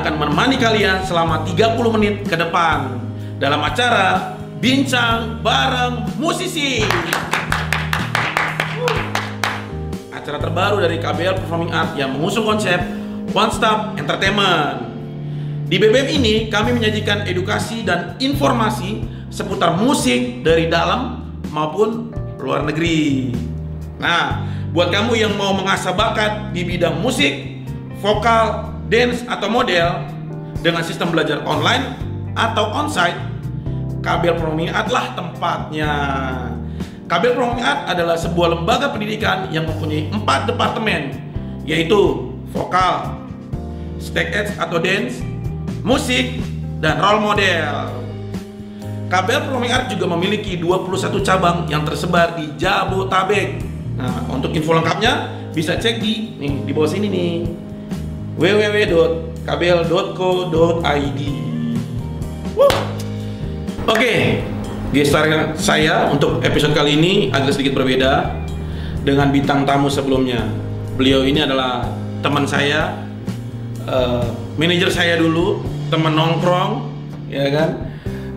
akan menemani kalian selama 30 menit ke depan dalam acara Bincang Bareng Musisi. Acara terbaru dari KBL Performing Art yang mengusung konsep One Stop Entertainment. Di BBM ini kami menyajikan edukasi dan informasi seputar musik dari dalam maupun luar negeri. Nah, buat kamu yang mau mengasah bakat di bidang musik, vokal, dance atau model dengan sistem belajar online atau onsite, KBL Performing Art lah tempatnya. Performing Art adalah sebuah lembaga pendidikan yang mempunyai empat departemen, yaitu vokal, stake edge atau dance, musik, dan role model. KBL Performing Art juga memiliki 21 cabang yang tersebar di Jabotabek. Nah, untuk info lengkapnya bisa cek di nih di bawah sini nih www.kbl.co.id. Oke, gestar saya untuk episode kali ini agak sedikit berbeda dengan bintang tamu sebelumnya. Beliau ini adalah teman saya, eh, manajer saya dulu, teman nongkrong, ya kan.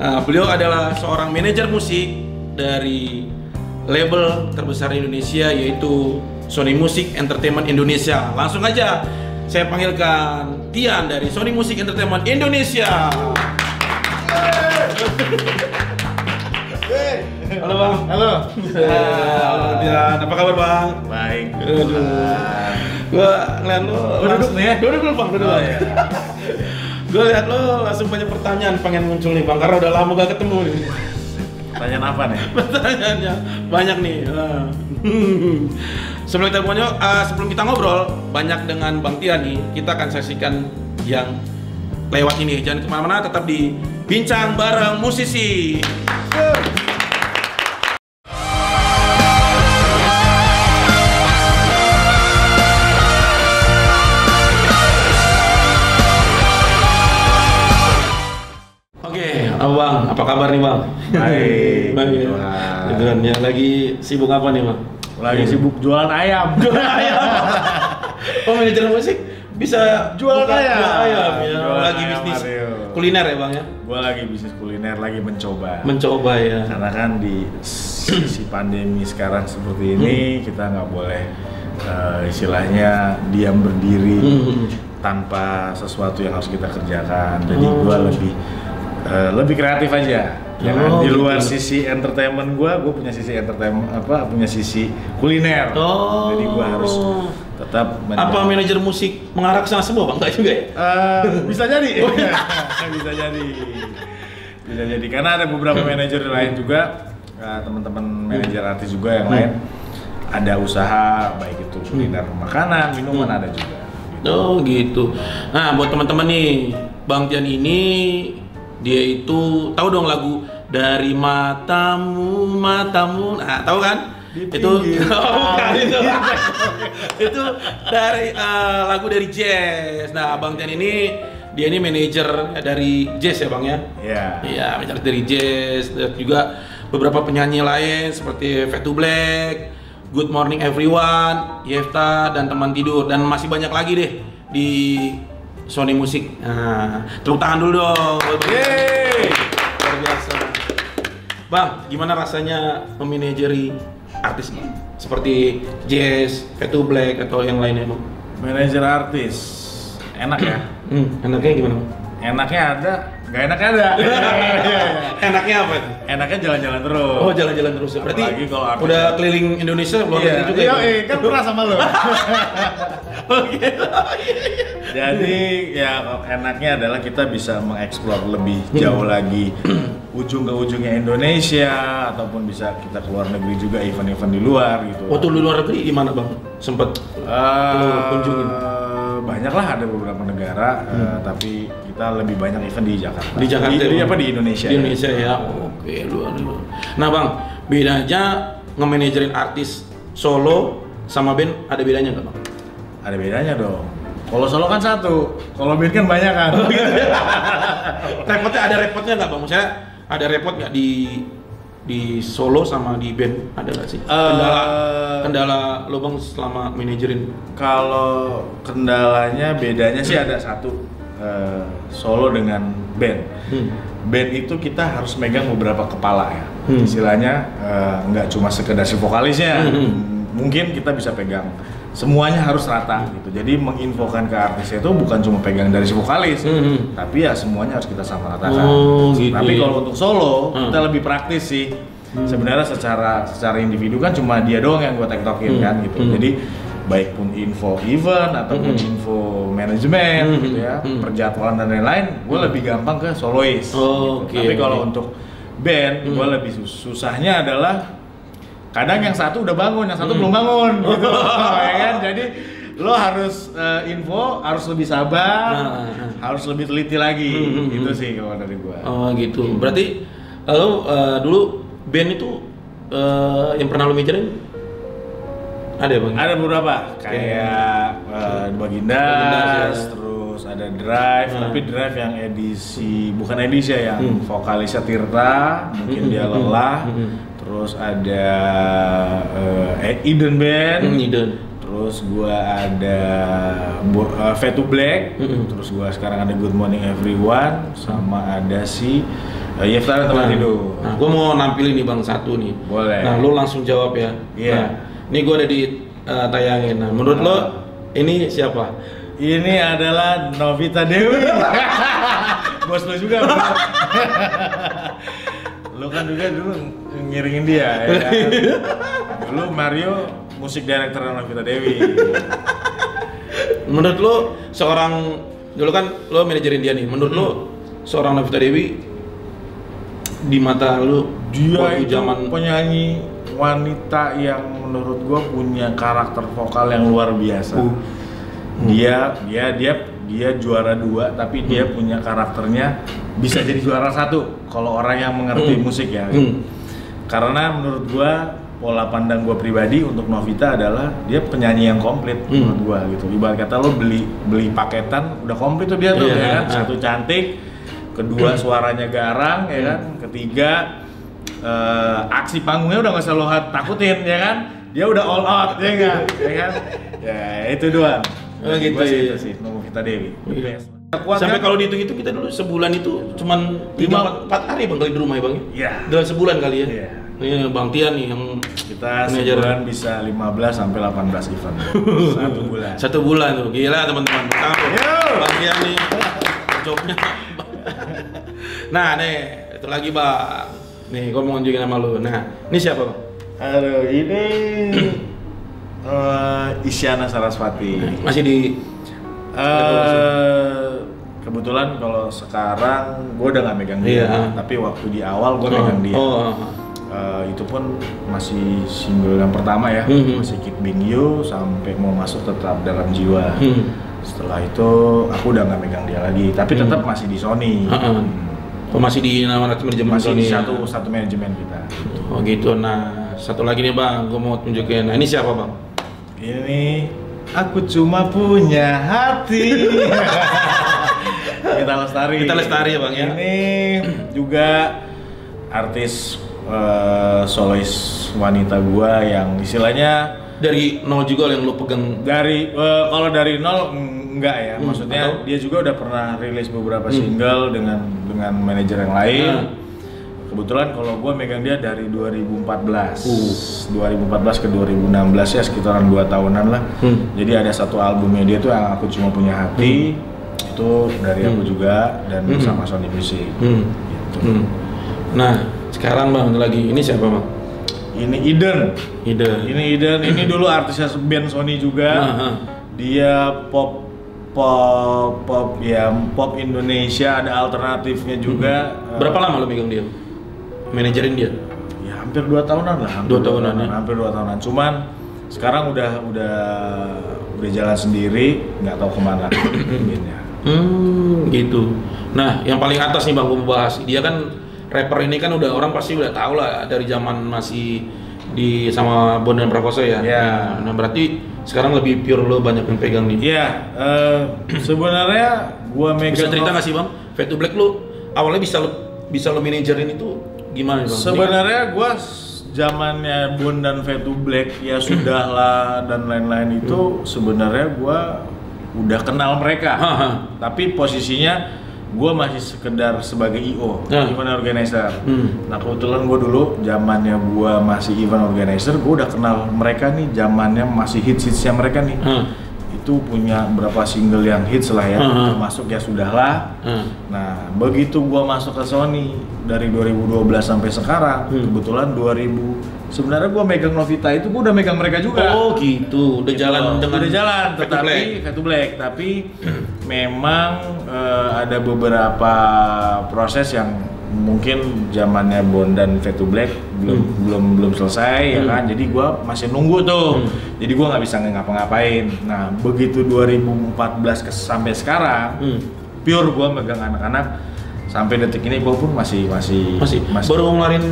Nah, beliau adalah seorang manajer musik dari label terbesar Indonesia yaitu Sony Music Entertainment Indonesia. Langsung aja saya panggilkan Tian dari Sony Music Entertainment Indonesia. Halo bang. Halo. Halo Tian, apa kabar bang? Baik. Aduh. Gua ngeliat lo. Gua duduk nih ya? Duduk dulu bang, duduk. Oh, iya. Gua lihat lo langsung banyak pertanyaan pengen muncul nih bang, karena udah lama gak ketemu nih. Pertanyaan apa nih? Pertanyaannya banyak nih. Sebelum kita ngobrol, ah, sebelum kita ngobrol banyak dengan Bang Tia nih, kita akan saksikan yang lewat ini. Jangan ke mana-mana, tetap di bincang bareng musisi. Oke, apa bang? Apa kabar nih bang? Baik. Baik. ya. Gitu kan ya. Lagi sibuk apa nih bang? Lagi sibuk jualan ayam. Jualan ayam. oh manajer musik bisa Jualan buka- ayam. jualan ayam ya. Jualan lagi ayam, bisnis Mario. kuliner ya bang ya. Gua lagi bisnis kuliner, lagi mencoba. Mencoba ya. Karena kan di sisi pandemi sekarang seperti ini kita nggak boleh eh, istilahnya diam berdiri Hmm. tanpa sesuatu yang harus kita kerjakan. Jadi Oh. gua lebih eh, lebih kreatif aja. Ya kan? Oh, di luar gitu. sisi entertainment gua, gua punya sisi entertainment apa punya sisi kuliner. Oh. Jadi gua harus tetap menja- Apa manajer musik mengarah ke sana semua bang? Enggak juga ya? Eh, bisa jadi. Oh, iya. bisa jadi. Bisa jadi karena ada beberapa manajer lain juga eh, teman-teman manajer artis juga yang Hmm. lain ada usaha baik itu kuliner makanan, minuman Hmm. ada juga. Oh gitu. Nah buat teman-teman nih, Bang Tian ini dia itu tahu dong lagu dari matamu matamu. Nah tahu kan? Di itu oh, bukan itu itu dari eh, lagu dari Jazz nah Bang Tian ini dia ini manajer dari Jazz ya Bang ya Iya. Iya, manajer dari Jazz dan juga beberapa penyanyi lain seperti Fat to Black, Good Morning Everyone, Yefta dan teman tidur dan masih banyak lagi deh di Sony Music. Nah, tepuk tangan dulu dong. Yeay. Luar biasa. Bang, gimana rasanya memanajeri artis Bang? Seperti Jazz, Fat to Black atau yang lainnya Bang? Manajer artis. Enak ya? Hmm, enaknya gimana? Enaknya ada, nggak enaknya ada. Enaknya apa? itu? Enaknya jalan-jalan terus. Oh jalan-jalan terus ya. Berarti Apalagi kalau artis- udah keliling Indonesia luar Iya, negeri juga iya, ya. Iya, kan pernah sama lo. Oke. Jadi ya enaknya adalah kita bisa mengeksplor lebih jauh lagi ujung ke ujungnya Indonesia ataupun bisa kita keluar negeri juga event-event di luar gitu. Waktu lu luar negeri gimana bang? Sempet lu kunjungin? banyak lah ada beberapa negara, eh, tapi kita lebih banyak event di Jakarta. Hmm. di Jakarta. Di, di Bang? apa di Indonesia? Di ya. Indonesia ya. Oke luar luar. Nah bang, bedanya nge-manajerin artis solo sama band ada bedanya nggak bang? Ada bedanya dong. Kalau solo kan satu, kalau band kan banyak kan. Oh, gitu ya? repotnya ada repotnya nggak bang? Maksudnya ada repot nggak di di solo sama di band ada nggak sih? Kendala Eh, kendala lo bang selama manajerin? Kalau kendalanya bedanya sih ada satu eh, solo dengan band. Hmm. Band itu kita harus megang beberapa kepala ya. Hmm. Istilahnya eh, nggak cuma sekedar si vokalisnya. Hmm. Mungkin kita bisa pegang semuanya harus rata gitu. Jadi menginfokan ke artisnya itu bukan cuma pegang dari si vokalis, Hmm. tapi ya semuanya harus kita sama ratakan. Oh, gitu Tapi ya. kalau untuk solo Hmm. kita lebih praktis sih. Sebenarnya secara secara individu kan cuma dia doang yang gue tektokin Hmm. kan gitu. Hmm. Jadi baik pun info event ataupun Hmm. info manajemen Hmm. gitu ya, Hmm. perjadwalan dan lain-lain, gue lebih gampang ke solois. Oh, gitu. oke, Tapi kalau untuk band, gue Hmm. lebih sus- susahnya adalah kadang yang satu udah bangun, yang Hmm. satu belum bangun gitu. ya kan? Jadi lo harus eh, info, harus lebih sabar, Nah, nah. harus lebih teliti lagi. Hmm, hmm, Itu hmm. sih kalau dari gue. Oh gitu. Berarti lo eh, dulu band itu eh, yang pernah lo manajerin ada ya bang? Ada beberapa kayak uh, Baginda, Baginda, ya. terus ada Drive, Hmm. tapi Drive yang edisi bukan edisi ya, yang Hmm. vokalisnya Tirta, mungkin Hmm, dia hmm, lelah. hmm. Terus ada uh, Eden Band, Hmm, Iden. terus gua ada uh, Fat to Black, Hmm. terus gua sekarang ada Good Morning Everyone, sama ada si uh, Yefta dan teman Nah, tidur. Nah, gue mau nampilin nih bang satu nih. Boleh. Nah, lo langsung jawab ya. Iya. Nah, ini gue ada di eh, tayangin. Nah, menurut lo ini siapa? Ini adalah Novita Dewi. Bos lo juga. lo kan juga dulu ngiringin dia ya kan? Dulu Mario musik director Novita Dewi. Menurut lo seorang dulu kan lo manajerin dia nih. Menurut lo seorang Novita Dewi di mata lo Dia waktu itu zaman penyanyi wanita yang menurut gua punya karakter vokal yang luar biasa. Uh. Dia dia dia dia juara dua tapi dia Hmm. punya karakternya bisa jadi juara satu kalau orang yang mengerti Hmm. musik ya. Hmm. Karena menurut gua pola pandang gua pribadi untuk Novita adalah dia penyanyi yang komplit Hmm. menurut gua gitu. Ibarat kata lo beli beli paketan udah komplit tuh dia tuh Iya, ya kan. ah. Satu cantik, kedua suaranya garang ya kan, ketiga eh, aksi panggungnya udah nggak usah lo takutin ya kan. Dia udah all out ya kan, ya kan. Ya itu doang. Oh, gitu, gua sih iya. itu sih Novita Dewi. Iya. Kuat Sampai kan? kalau dihitung-hitung kita dulu sebulan itu cuman Lima- lima empat hari bang kali di rumah ya bang? Iya. Dalam sebulan kali ya? Iya. Ini Bang Tian nih yang Kita sebulan bisa 15 sampai 18 event. Satu bulan. satu bulan tuh gila teman-teman. Bang Tian nih jobnya. nah nih itu lagi bang. Nih gue mau nunjukin sama lu. Nah ini siapa bang? Aduh, ini eh, Isyana Sarasvati. Masih di Eh, kebetulan kalau sekarang gue udah nggak megang dia, Iya. tapi waktu di awal gue megang dia. Oh, Eh, itu pun masih single yang pertama ya, Mhm. masih Keep Being You sampai mau masuk tetap dalam jiwa. Hmm. Setelah itu aku udah nggak megang dia lagi, tapi tetap masih di Sony. Hmm. Oh, masih di nama manajemen Masih di Sony ya? satu satu manajemen kita. Oh gitu. Nah satu lagi nih bang, gue mau tunjukin. Nah ini siapa bang? Ini aku cuma punya hati. Kita lestari. Kita Lestari ya, Bang, ya. Ini juga artis eh, solois wanita gua yang istilahnya Dari nol juga yang lu pegang. dari eh, kalau dari nol mm, enggak ya. Hmm, Maksudnya atau? dia juga udah pernah rilis beberapa single dengan dengan manajer yang lain. Hmm. Kebetulan kalau gua megang dia dari 2014. Uh. 2014 ke 2016 ya sekitaran 2 tahunan lah. Hmm. Jadi ada satu albumnya dia tuh yang aku cuma punya hati. Itu dari aku Hmm. juga dan Hmm. sama Sony Music. Hmm. Gitu. Hmm. Nah sekarang bang lagi ini siapa bang? Ini Eden. Ide. Ini Eden, ini dulu artisnya band Sony juga. Ah, ah. Dia pop pop pop ya pop Indonesia ada alternatifnya juga. Hmm. Berapa lama lu pegang dia? Manajerin dia? Ya hampir dua tahunan lah. Hampir Dua tahunan ya? Hampir dua tahunan. Cuman sekarang udah udah udah jalan sendiri, nggak tahu ke mana. Hmm, gitu. Nah, yang paling atas nih bang, gue mau bahas. Dia kan rapper ini kan udah orang pasti udah tahu lah dari zaman masih di sama Bondan Prakoso ya. Iya. Nah, berarti sekarang lebih pure lo banyak yang pegang nih. Iya, eh, sebenarnya gua megang Bisa cerita nggak sih bang? Fade to Black lu awalnya bisa lu bisa lo manajerin itu gimana bang? Sebenarnya gua zamannya Bond dan Fade to Black ya sudah lah dan lain-lain itu sebenarnya gua udah kenal mereka. Tapi posisinya gua masih sekedar sebagai IO, Nah. event organizer. Hmm. Nah kebetulan gua dulu zamannya gua masih event organizer, gua udah kenal mereka nih zamannya masih hits-hitsnya mereka nih. Hah. Itu punya berapa single yang hits lah ya, Hmm. termasuk ya sudahlah. Hah. Nah, begitu gua masuk ke Sony dari 2012 sampai sekarang, Hmm. kebetulan 2000 sebenarnya gua megang Novita itu gua udah megang mereka juga. Oh gitu, udah Gitu. jalan dengan udah jalan, tetapi Black. Fade to Black, tapi memang eh, ada beberapa proses yang mungkin zamannya Bond dan to Black belum belum belum selesai ya Hmm. kan. Jadi gua masih nunggu tuh. Hmm. Jadi gua nggak bisa ngapa-ngapain. Nah, begitu 2014 ke sampai sekarang Hmm. pure gua megang anak-anak sampai detik ini gua pun masih masih Masih, baru mau ngeluarin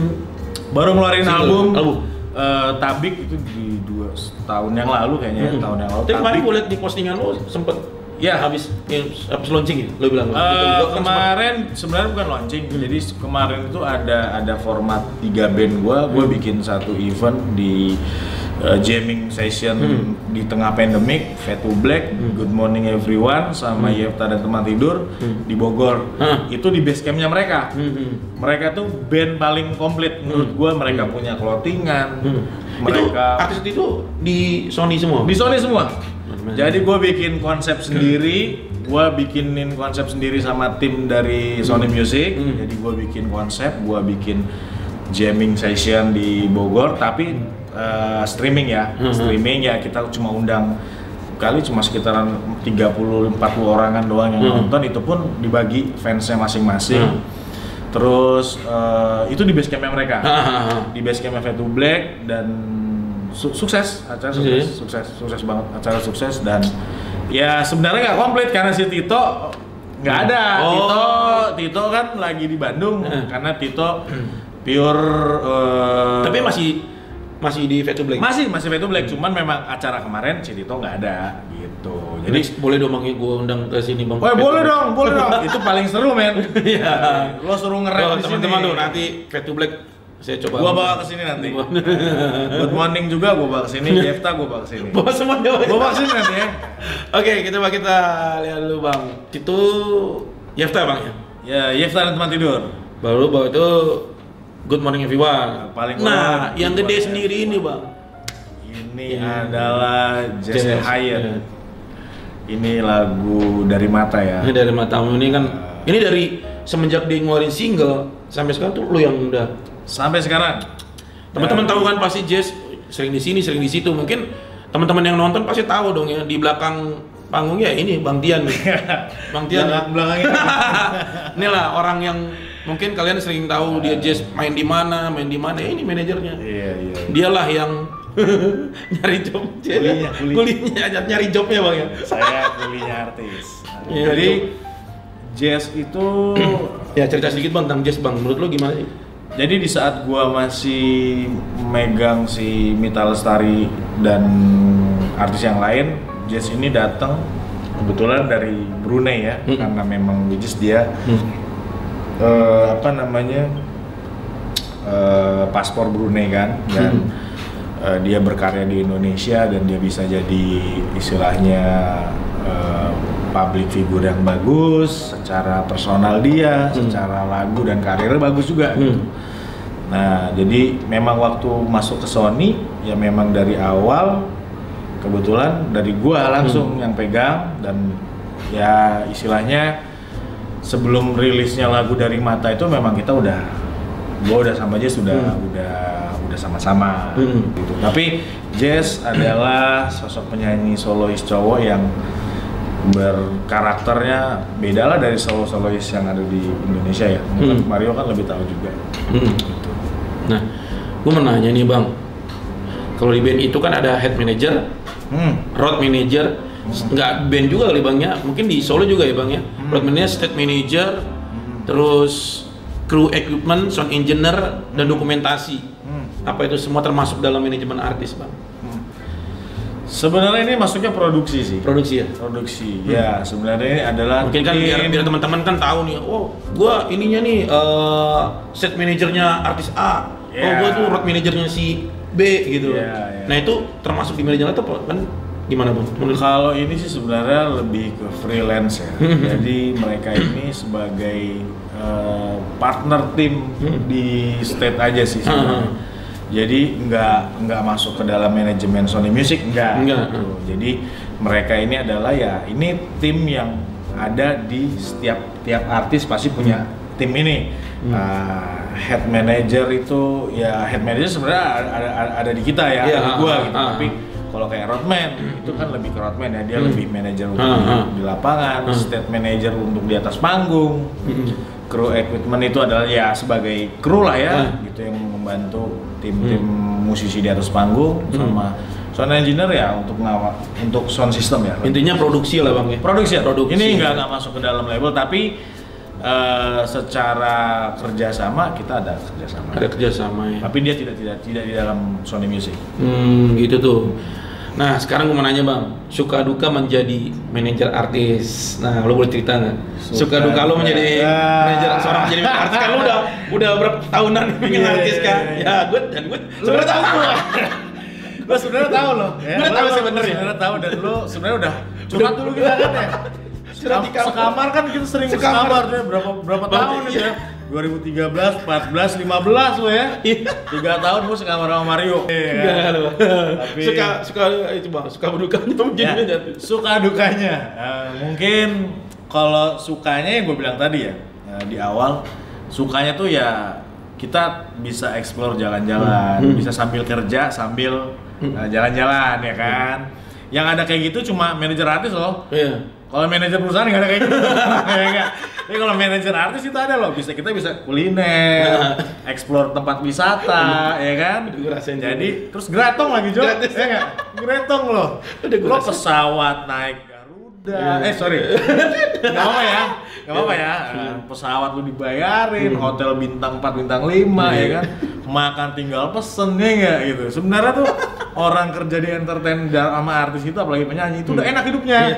baru ngeluarin Single, album album. eh, Tabik itu di dua tahun yang lalu kayaknya ya, Hmm. tahun yang lalu Tapi kemarin gue liat di postingan lo sempet Ya. habis ya, habis launching ya, lo bilang. Eh, Gitu. Gua kan kemarin sebenarnya bukan launching Hmm. jadi kemarin itu ada ada format tiga band gua gua Hmm. bikin satu event di eh, jamming session Hmm. di tengah pandemik Fade to Black Good Morning Everyone sama Yefta dan teman tidur Hmm. di Bogor itu di base campnya mereka Hmm, hmm. mereka tuh band paling komplit menurut gua mereka punya clothingan Hmm. Itu mereka artis itu di Sony semua. di Sony semua. Bener. Jadi gue bikin konsep sendiri, gue bikinin konsep sendiri sama tim dari Sony Music. Hmm. Jadi gue bikin konsep, gue bikin jamming session di Bogor, tapi eh, streaming ya, Hmm. streaming ya kita cuma undang kali cuma sekitaran 30-40 orangan doang yang Hmm. nonton itu pun dibagi fansnya masing-masing. Hmm. Terus eh, itu di base campnya mereka Hahaha. di base camp Fade to Black dan su- sukses acara sukses, Iya. sukses sukses banget acara sukses dan ya sebenarnya nggak komplit karena si Tito nggak ada Oh. Tito Tito kan lagi di Bandung Eh. karena Tito pure eh, Tapi masih masih di Fade to Black. masih masih Fade to Black cuman memang acara kemarin si Tito nggak ada gitu Jadi jadi boleh dong bang gue undang ke sini bang. Wah to boleh dong, boleh dong. Itu paling seru men. Iya. Lo suruh nge-rap Oh, di sini. teman-teman tuh nanti Fade to Black saya coba. Gua bawa ke sini nanti. Good morning juga gua bawa ke sini, Jefta gua bawa ke sini. Bawa semuanya. Gua bawa ke sini nanti ya. Oke, kita coba kita lihat dulu bang. Itu Yefta bang ya. Ya, Jefta dan teman tidur. Baru bawa itu Good Morning Everyone. Paling nah, yang gede Morning sendiri ini bang. Ini Iya. adalah Jesse Jazz, Hyatt. iya. Ini lagu dari mata ya. Ini dari matamu ini kan. Ini dari semenjak dia ngeluarin single sampai sekarang tuh lu yang udah. Sampai sekarang. Teman-teman tahu kan pasti Jazz sering di sini, sering di situ. Mungkin teman-teman yang nonton pasti tahu dong ya di belakang panggungnya ini Bang Tian. nih. Bang Tian. belakang belakangnya. Inilah orang yang mungkin kalian sering tahu dia Jazz main di mana, main di mana. Ya, ini manajernya. Iya, iya. Dialah yang nyari job. Kulinya, kuli. Kulinya, nyari jobnya Bang ya. Saya kulinya artis. Iya, Jadi jazz itu Ya cerita sedikit Bang tentang Jazz Bang. Menurut lu gimana sih? jadi di saat gua masih megang si Mita Lestari dan artis yang lain, Jazz ini datang kebetulan dari Brunei ya, Hmm. karena memang is dia Hmm. Eh, apa namanya eh, paspor Brunei kan dan eh, dia berkarya di Indonesia dan dia bisa jadi istilahnya eh, public figure yang bagus secara personal dia, secara lagu dan karirnya bagus juga. gitu. Hmm. Nah, jadi memang waktu masuk ke Sony ya memang dari awal kebetulan dari gua langsung yang pegang dan ya istilahnya sebelum rilisnya lagu dari Mata itu memang kita udah gua udah sama Jess sudah udah udah sama-sama Hmm. gitu. Tapi Jess adalah sosok penyanyi solois cowok yang berkarakternya beda lah dari solo-solois yang ada di Indonesia ya. Mungkin Hmm. Mario kan lebih tahu juga. Hmm. Gitu. Nah, gue mau nanya nih bang, kalau di band itu kan ada head manager, Hmm. road manager, nggak band juga kali bang ya, mungkin di Solo juga ya bang ya, manager, state manager, terus crew equipment, sound engineer, dan dokumentasi. Hmm. Apa itu semua termasuk dalam manajemen artis bang? Sebenarnya ini masuknya produksi sih. Produksi ya? Produksi. Ya, sebenarnya ini adalah Mungkin kan biar, biar teman-teman kan tahu nih, oh gua ininya nih eh, set manajernya artis A, oh Ya. gua tuh road manajernya si B gitu. Ya, ya. Nah itu termasuk di manajemen itu kan gimana bang? Menurut Kalau ini sih sebenarnya lebih ke freelance ya. Hmm. Jadi mereka ini sebagai eh, partner tim di state aja sih sebenarnya. Hmm. Jadi nggak nggak masuk ke dalam manajemen Sony Music nggak. Gitu. Jadi mereka ini adalah ya ini tim yang ada di setiap tiap artis pasti punya tim ini. Hmm. Ah, head manager itu ya head manager sebenarnya ada, ada, ada di kita ya, ada di gua gitu. Tapi. Kalau kayak roadman itu kan lebih ke roadman ya dia Hmm. lebih manajer untuk Ah, di, di lapangan, Ah. state manager untuk di atas panggung, Hmm. crew equipment itu adalah ya sebagai kru lah ya, Ah. gitu yang membantu tim-tim musisi di atas panggung sama sound engineer ya untuk ngawal untuk sound system ya. Intinya produksi lah bang ya. Produksi ya. Produksi. Ini nggak nggak masuk ke dalam label tapi eh, secara kerjasama kita ada kerjasama. Ada kerjasama ya. Tapi dia tidak tidak tidak di dalam Sony Music. Hmm gitu tuh. Nah sekarang gue mau nanya bang, suka duka menjadi manajer artis. Nah lo boleh cerita nggak? Suka, Suka duka lo menjadi Ah. manajer seorang menjadi manajer artis kan lo udah udah berapa tahunan bikin Iya, artis iya, kan? iya. Ya gue dan gue sebenarnya tahu gue. Gue sebenarnya tahu loh. Ya, Lo- tahu lo sebenarnya. Sebenarnya tahu dan lu sebenarnya udah curhat dulu kita kan ya. Curhat di kamar. Sekamar kan kita sering Sekamar. sekamar ya berapa berapa tahun itu iya. ya? 2013, 14, 15 lo ya. Tiga tahun gue sekamar sama Mario. Iya kan? Enggak lo. Tapi- Suka suka itu bang, suka berdukanya menjadi Ya, suka dukanya Eh, mungkin kalau sukanya yang gue bilang tadi ya eh, di awal sukanya tuh ya kita bisa explore jalan-jalan Hmm. bisa sambil kerja sambil eh, jalan-jalan ya kan yang ada kayak gitu cuma manajer artis loh Iya. Kalau manajer perusahaan nggak ada kayak gitu. Ya tapi kalau manajer artis itu ada loh. Bisa kita bisa kuliner explore tempat wisata ya kan? Udah gua rasain jadi terus gratong lagi Jo. Gratis. ya nggak? Gratong loh. Udah lo pesawat naik Garuda. Iya. eh sorry. Nggak apa ya. Nggak apa ya. Eh, pesawat lu dibayarin hotel bintang 4 bintang 5 ya Iya. kan? Makan tinggal pesen ya nggak? Gitu. Sebenarnya tuh orang kerja di entertain sama artis itu apalagi penyanyi itu udah enak hidupnya. Iya.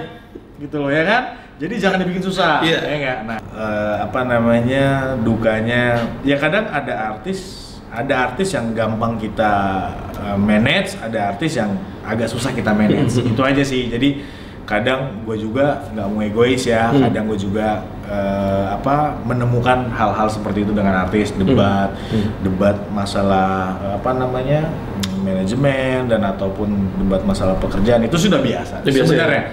Gitu loh ya kan? Jadi jangan dibikin susah Iya. ya nggak? Nah. Eh, apa namanya dukanya ya kadang ada artis ada artis yang gampang kita eh, manage ada artis yang agak susah kita manage. Itu aja sih. Jadi kadang gue juga nggak mau egois ya. Hmm. kadang gue juga eh, apa menemukan hal-hal seperti itu dengan artis. Debat Hmm. debat masalah apa namanya hmm, manajemen dan ataupun debat masalah pekerjaan. Itu sudah biasa. Itu biasa sebenarnya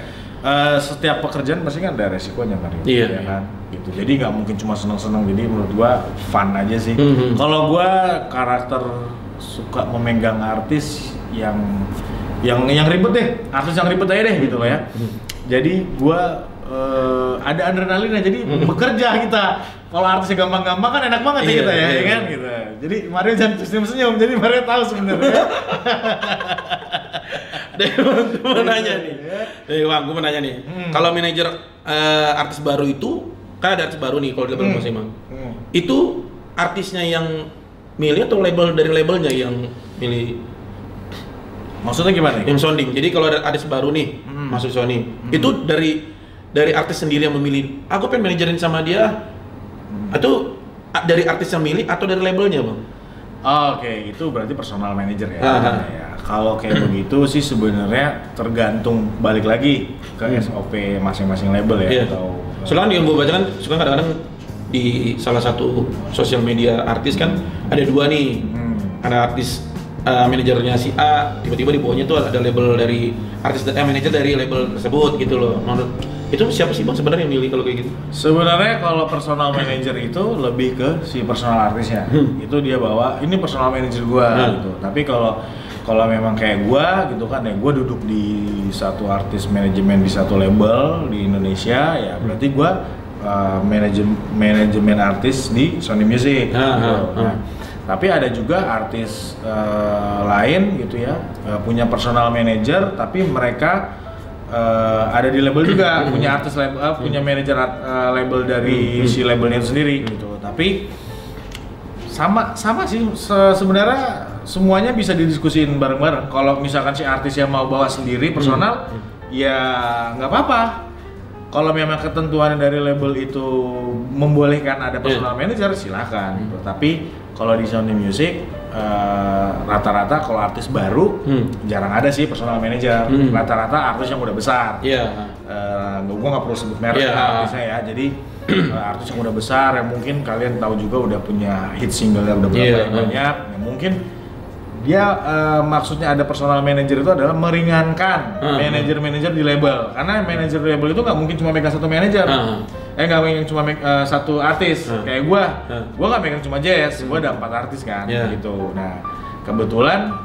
Eh, setiap pekerjaan pasti kan ada resikonya kan Iya. ya kan? Gitu. Jadi nggak mungkin cuma seneng-seneng. Jadi menurut gua fun aja sih. Mhm. kalau gua karakter suka memegang artis yang yang yang ribet deh. Artis yang ribet aja deh gitu loh ya. Jadi gua eh, ada adrenalinnya jadi bekerja kita. Kalau artisnya gampang-gampang kan enak banget ya Iya, kita ya, iya. ya kan? gitu. Jadi Mario jangan senyum-senyum. Jadi Mario tahu sebenarnya Deh, gue mau nanya nih. Deh, Bang, gue mau nanya nih. Hmm. Kalau manajer eh, artis baru itu, kan ada artis baru nih kalau di Hmm. Mas Imam. Hmm. Itu artisnya yang milih atau label dari labelnya yang milih Maksudnya gimana nih? yang sounding. Jadi kalau ada artis baru nih Hmm. masuk Sony, itu dari dari artis sendiri yang memilih. Aku pengen manajerin sama dia. Atau a- dari artis yang milih atau dari labelnya bang? Oh, Oke, itu berarti personal manager ya. Aha. Ya, Kalau kayak begitu sih sebenarnya tergantung balik lagi ke SOP masing-masing label ya Iya. atau Soalnya kan yang gue baca kan suka kadang-kadang di salah satu sosial media artis kan ada dua nih. Hmm. Ada artis uh, manajernya si A, tiba-tiba di bawahnya tuh ada label dari artis eh, manajer dari label tersebut gitu loh. Menurut itu siapa sih bang sebenarnya yang milih kalau kayak gitu? Sebenarnya kalau personal manager itu lebih ke si personal artisnya. Itu dia bawa ini personal manager gua Hmm. gitu. Tapi kalau kalau memang kayak gua gitu kan ya gua duduk di satu artis manajemen di satu label di Indonesia ya berarti gua uh, manajemen manajemen artis di Sony Music Ah, gitu. ah, ah. Nah, tapi ada juga artis uh, lain gitu ya uh, punya personal manager tapi mereka uh, ada di label juga. Punya artis label uh, punya manajer art- uh, label dari si labelnya itu sendiri gitu. Tapi sama sama sih se- sebenarnya semuanya bisa didiskusin bareng-bareng kalau misalkan si artis yang mau bawa sendiri personal ya nggak apa-apa kalau memang ketentuan dari label itu membolehkan ada personal manager silakan gitu. tapi kalau di Sony Music eh, rata-rata kalau artis baru Hmm. jarang ada sih personal manager Hmm. rata-rata artis yang udah besar Iya. uh, gue nggak perlu sebut merek Iya. ya artisnya ya jadi uh, artis yang udah besar yang mungkin kalian tahu juga udah punya hit single yang udah berapa Iya. yang banyak ya mungkin dia uh, maksudnya ada personal manager itu adalah meringankan Hmm. manajer-manajer di label karena manajer label itu nggak mungkin cuma megang satu manajer Hmm. eh nggak mungkin cuma uh, satu artis Hmm. kayak gua Hmm. gua nggak megang cuma jazz gua ada empat artis kan Iya. gitu nah kebetulan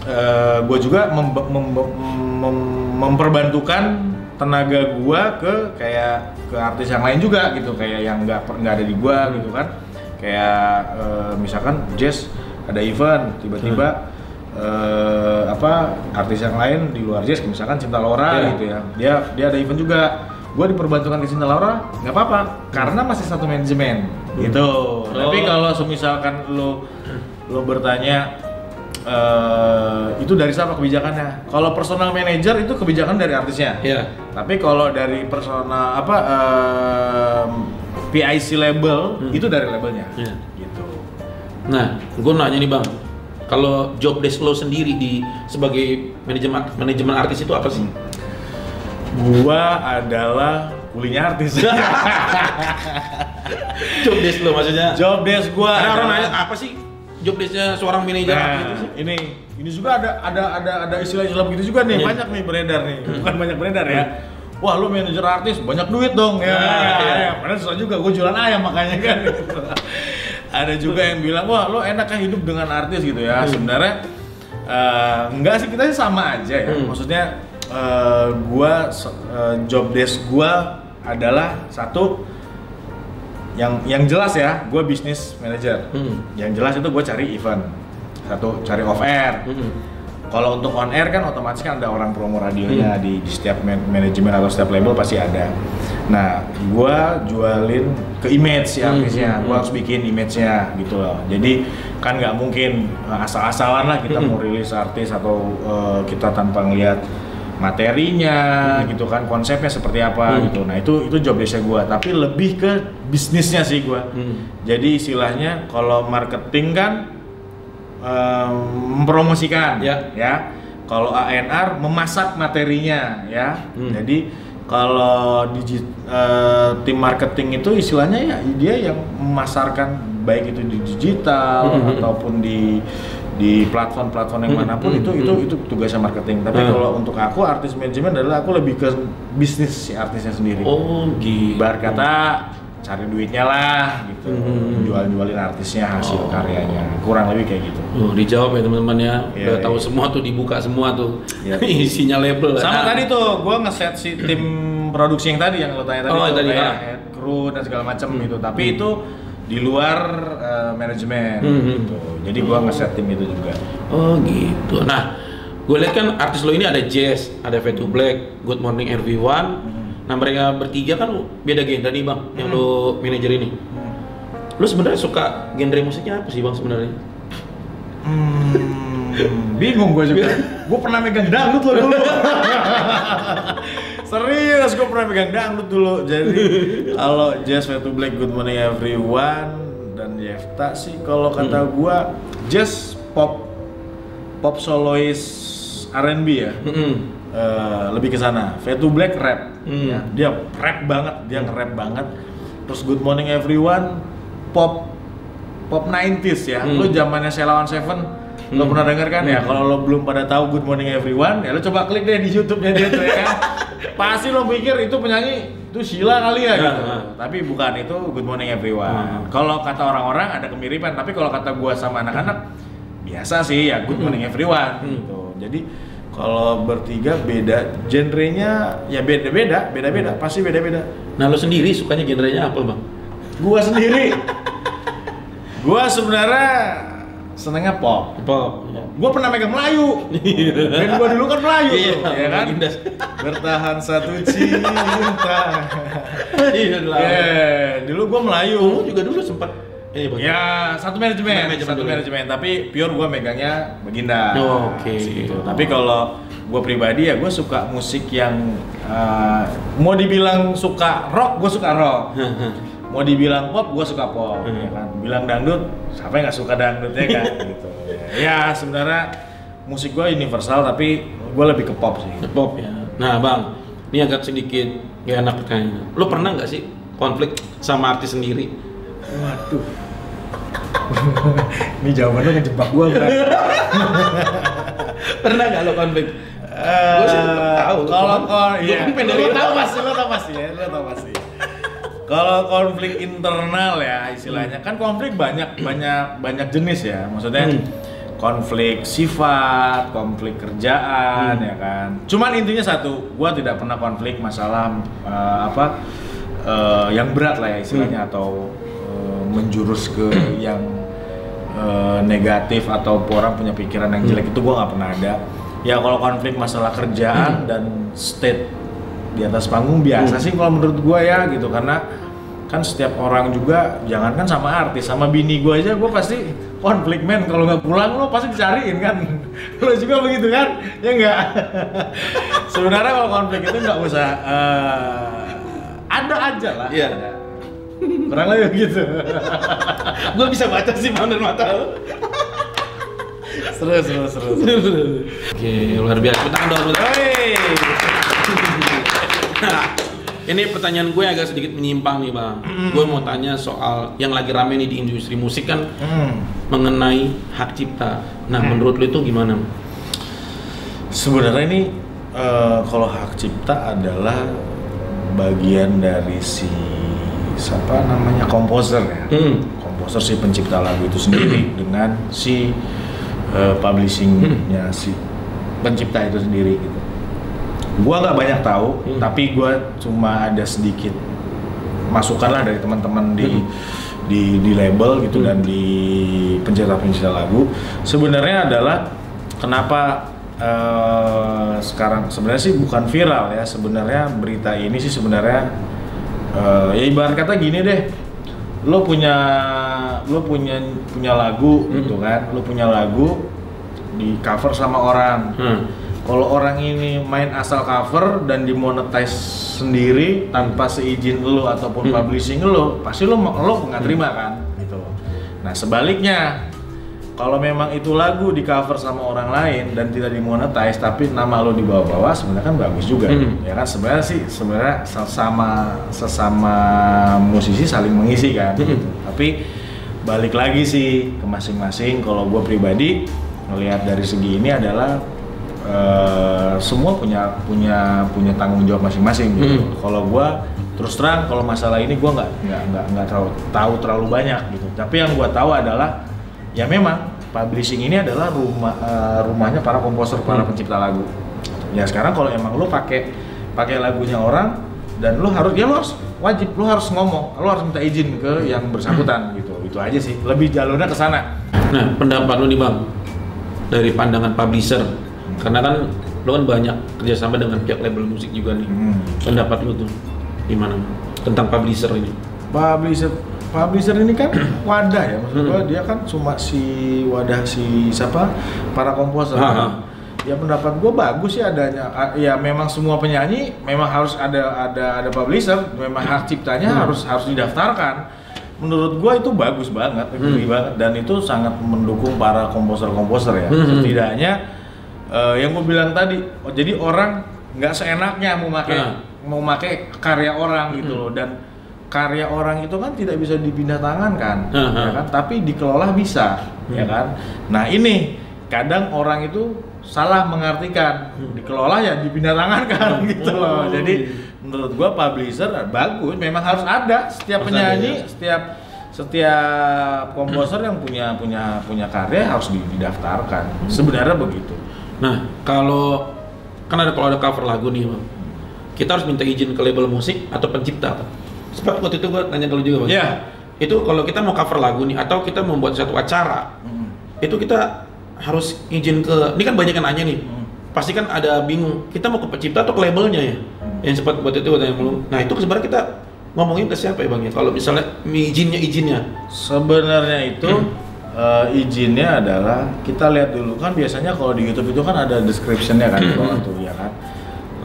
eh gue juga mem- mem- mem- memperbantukan tenaga gua ke kayak ke artis yang lain juga gitu kayak yang nggak nggak ada di gua gitu kan kayak eh, misalkan Jazz ada event tiba-tiba eh, apa artis yang lain di luar Jazz misalkan Cinta Laura Iya. gitu ya dia dia ada event juga gua diperbantukan ke Cinta Laura nggak apa-apa karena masih satu manajemen gitu tapi Oh. kalau semisalkan lo lo bertanya eh, itu dari siapa kebijakannya? Kalau personal manager itu kebijakan dari artisnya. Iya. Tapi kalau dari personal apa em, PIC label Hmm. itu dari labelnya. Iya. Nah, gue nanya nih bang, kalau job desk lo sendiri di sebagai manajemen manajemen artis itu apa sih? Gua adalah kulinya artis. job desk lo maksudnya? Job desk gua. Orang nanya apa sih job desknya seorang manajer Nah, artis sih? ini ini juga ada ada ada ada istilah-istilah begitu juga nih Iya. banyak nih beredar nih bukan banyak beredar ya wah lu manajer artis banyak duit dong ya, Nah, iya. ya. padahal susah juga gue jualan ayam makanya kan. ada juga yang bilang wah lu enak kan hidup dengan artis gitu ya sebenarnya eh, enggak sih kita sih sama aja ya Hmm. maksudnya eh, gua eh, job desk gua adalah satu yang yang jelas ya gue bisnis manager Hmm. yang jelas itu gue cari event satu cari off air Mm-mm. Kalau untuk on air kan otomatis kan ada orang promo radionya Hmm. di, di setiap man- manajemen atau setiap label pasti ada. Nah gue jualin ke image si Hmm, artisnya hmm, gue harus bikin image-nya gitu loh. Jadi kan nggak mungkin uh, asal-asalan lah kita Hmm. mau rilis artis atau uh, kita tanpa ngeliat materinya gitu kan konsepnya seperti apa Hmm. gitu. Nah itu itu job desk gue tapi lebih ke bisnisnya sih gue Hmm. jadi istilahnya kalau marketing kan em, mempromosikan Ya. ya. Kalau ANR memasak materinya ya. Hmm. Jadi kalau digi- eh, tim marketing itu istilahnya ya dia yang memasarkan baik itu di digital Hmm. ataupun di di platform-platform yang Hmm. mana pun Hmm. itu itu Hmm. itu tugasnya marketing. Tapi Hmm. kalau untuk aku artis manajemen adalah aku lebih ke bisnis si artisnya sendiri. Oh gitu. Ibarat kata cari duitnya lah gitu Hmm. jual-jualin artisnya hasil Oh. karyanya kurang lebih kayak gitu Oh, dijawab ya teman-teman ya. Iya, Udah tahu iya. semua tuh dibuka semua tuh. Iya. Isinya label. sama Nah, tadi tuh gue ngeset si tim produksi yang tadi yang lo tanya tadi Oh, tuh, tadi, kayak ah. head crew dan segala macam Hmm. gitu tapi Hmm. itu di luar eh, manajemen Hmm. gitu jadi gue ngeset tim itu juga Oh gitu. Nah, gue lihat kan artis lo ini ada Jazz, ada Fade to Black, Good Morning Everyone. Hmm. Nah mereka bertiga kan beda genre nih bang, yang Hmm. lo manajer ini. Lu sebenarnya suka genre musiknya apa sih bang sebenarnya? Hmm, bingung gue juga. gue pernah megang dangdut loh dulu. Serius, gue pernah megang dangdut dulu. Jadi kalau Jazz Fade to Black, Good Morning Everyone dan Yefta sih kalau kata gue Jazz pop pop solois R&B ya. Mm-mm. Eh, lebih ke sana. Fade to Black rap. Hmm. Ya, dia rap banget, dia nge-rap banget. Terus Good Morning Everyone pop pop 90s ya. Hmm. Lu zamannya Selawan Seven lo Hmm. pernah denger kan ya? Kalau lo belum pada tahu Good Morning Everyone, ya lo coba klik deh di YouTube-nya dia tuh ya. Pasti lo pikir itu penyanyi itu Sheila kali ya Ya, gitu. ya. Tapi bukan itu Good Morning Everyone. Hmm. Kalau kata orang-orang ada kemiripan, tapi kalau kata gua sama anak-anak biasa sih ya Good Morning Everyone Hmm. gitu. Jadi kalau bertiga beda genrenya ya beda-beda, beda-beda, pasti beda-beda. Nah lu sendiri sukanya genrenya apa bang? Gua sendiri gua sebenarnya senengnya pop. Pop. Ya. Gua pernah megang Melayu. Dan gua dulu kan Melayu Iya, tuh, ya kan? Baginda. Bertahan satu cinta. Iya lah. Eh, dulu gua Melayu. Juga dulu sempat ini bang. Ya, satu manajemen, Manajemen satu dulu. manajemen, tapi pure gua megangnya Baginda. Oh, oke. Gitu. Tapi kalau gua pribadi ya gua suka musik yang eh, mau dibilang suka rock, gua suka rock. mau dibilang pop, gue suka pop, Hmm. ya kan. Bilang dangdut, siapa yang nggak suka dangdut ya kan? gitu. Ya sebenarnya musik gue universal, tapi gue lebih ke pop sih. Pop ya. Nah bang, ini agak sedikit gak enak pertanyaannya. Lu pernah nggak sih konflik sama artis sendiri? Waduh. Ini jawabannya ngejebak gue kan? pernah nggak lo konflik? Gua sih tahu. Kalau gua iya, lo tahu pasti, lo tahu pasti ya, lo tahu pasti. Kalau konflik internal ya istilahnya kan konflik banyak banyak banyak jenis ya, maksudnya Hmm. konflik sifat, konflik kerjaan Hmm. ya kan. Cuman intinya satu, gua tidak pernah konflik masalah eh, apa eh, yang berat lah ya istilahnya Hmm. atau eh, menjurus ke yang eh, negatif atau orang punya pikiran yang jelek itu gua nggak pernah ada. Ya kalau konflik masalah kerjaan dan state di atas panggung biasa Hmm. sih kalau menurut gua ya gitu. Karena kan setiap orang juga jangankan sama artis sama bini gua aja gua pasti konflik men. Kalau nggak pulang lo pasti dicariin kan? Lo juga begitu kan? Ya enggak sebenarnya kalau konflik itu nggak usah eh, ada aja lah Iya. Kurang lebih begitu Gue bisa baca sih bang dari mata seru seru seru, seru. Oke, luar biasa. Kita tangan dulu. Nah, ini pertanyaan gue agak sedikit menyimpang nih bang. Gue mau tanya soal yang lagi rame nih di industri musik kan Hmm. mengenai hak cipta. Nah, menurut lu itu gimana? Sebenarnya ini eh, kalau hak cipta adalah bagian dari si siapa namanya komposer ya. Hmm. Komposer si pencipta lagu itu sendiri dengan si eh, publishingnya si pencipta itu sendiri gitu. Gua nggak banyak tahu, Hmm. tapi gua cuma ada sedikit masukan lah dari teman-teman di di di label gitu Hmm. dan di pencipta-pencipta lagu. Sebenarnya adalah kenapa eh, sekarang sebenarnya sih bukan viral ya. Sebenarnya berita ini sih sebenarnya eh, ya ibarat kata gini deh. Lo punya lo punya punya lagu Hmm. gitu kan. Lo punya lagu di cover sama orang. Hmm. Kalau orang ini main asal cover dan dimonetize sendiri tanpa seizin lo ataupun Hmm. publishing lo, pasti lo lo nggak terima kan, gitu. Nah sebaliknya, kalau memang itu lagu di cover sama orang lain dan tidak dimonetize, tapi nama lo dibawa-bawa, sebenarnya kan bagus juga, Hmm. ya kan? Sebenarnya sih sebenarnya sesama sesama musisi saling mengisi kan. Hmm. gitu. Tapi balik lagi sih ke masing-masing. Kalau gue pribadi melihat dari segi ini adalah eh, semua punya punya punya tanggung jawab masing-masing. Gitu. Hmm. Kalau gua terus terang kalau masalah ini gua nggak nggak nggak terlalu tahu terlalu banyak gitu. Tapi yang gua tahu adalah ya memang publishing ini adalah rumah eh, rumahnya para komposer para Hmm. pencipta lagu. Ya sekarang kalau emang lu pakai pakai lagunya orang dan lu harus ya lu harus wajib lu harus ngomong, lu harus minta izin ke yang bersangkutan gitu. Itu aja sih. Lebih jalurnya ke sana. Nah, pendapat lu nih bang dari pandangan publisher, karena kan lu kan banyak kerjasama dengan pihak label musik juga nih. Hmm. Pendapat lu tuh gimana tentang publisher ini? publisher publisher ini kan wadah ya maksud gua. Dia kan cuma si wadah si siapa? Para komposer. Ya pendapat gue bagus sih adanya. Ya memang semua penyanyi memang harus ada ada ada publisher memang hak ciptanya Hmm. harus harus didaftarkan. Menurut gue itu bagus banget Hmm. banget. Dan itu sangat mendukung para komposer-komposer ya. Hmm. setidaknya eh, yang gue bilang tadi oh, jadi orang nggak seenaknya mau pakai Hmm. mau pakai karya orang gitu loh. Dan karya orang itu kan tidak bisa dipindah tangan kan, Hmm. ya kan? Tapi dikelola bisa, ya Hmm. kan? Nah ini kadang orang itu salah mengartikan dikelola ya dipindah tangan kan gitu loh. Oh. Jadi menurut gua publisher bagus, memang harus ada setiap Harus ada, penyanyi, ya. setiap setiap komposer yang punya punya punya karya harus di- didaftarkan. Sebenarnya begitu. Nah, kalau kan ada kalau ada cover lagu nih, Bang. Kita harus minta izin ke label musik atau pencipta. Sebab waktu itu gua tanya dulu juga, Bang. Iya. Itu kalau kita mau cover lagu nih atau kita membuat satu acara, itu kita harus izin ke ini kan banyak yang nanya nih. Hmm. Pasti kan ada bingung, kita mau ke pencipta atau ke labelnya ya? Yang sempat buat itu gua tanya dulu. Nah, itu sebenarnya kita ngomongin ke siapa ya, Bang ya? Kalau misalnya izinnya izinnya. Sebenarnya itu Hmm. eh, izinnya adalah kita lihat dulu kan biasanya kalau di YouTube itu kan ada descriptionnya kan di bawah tuh ya kan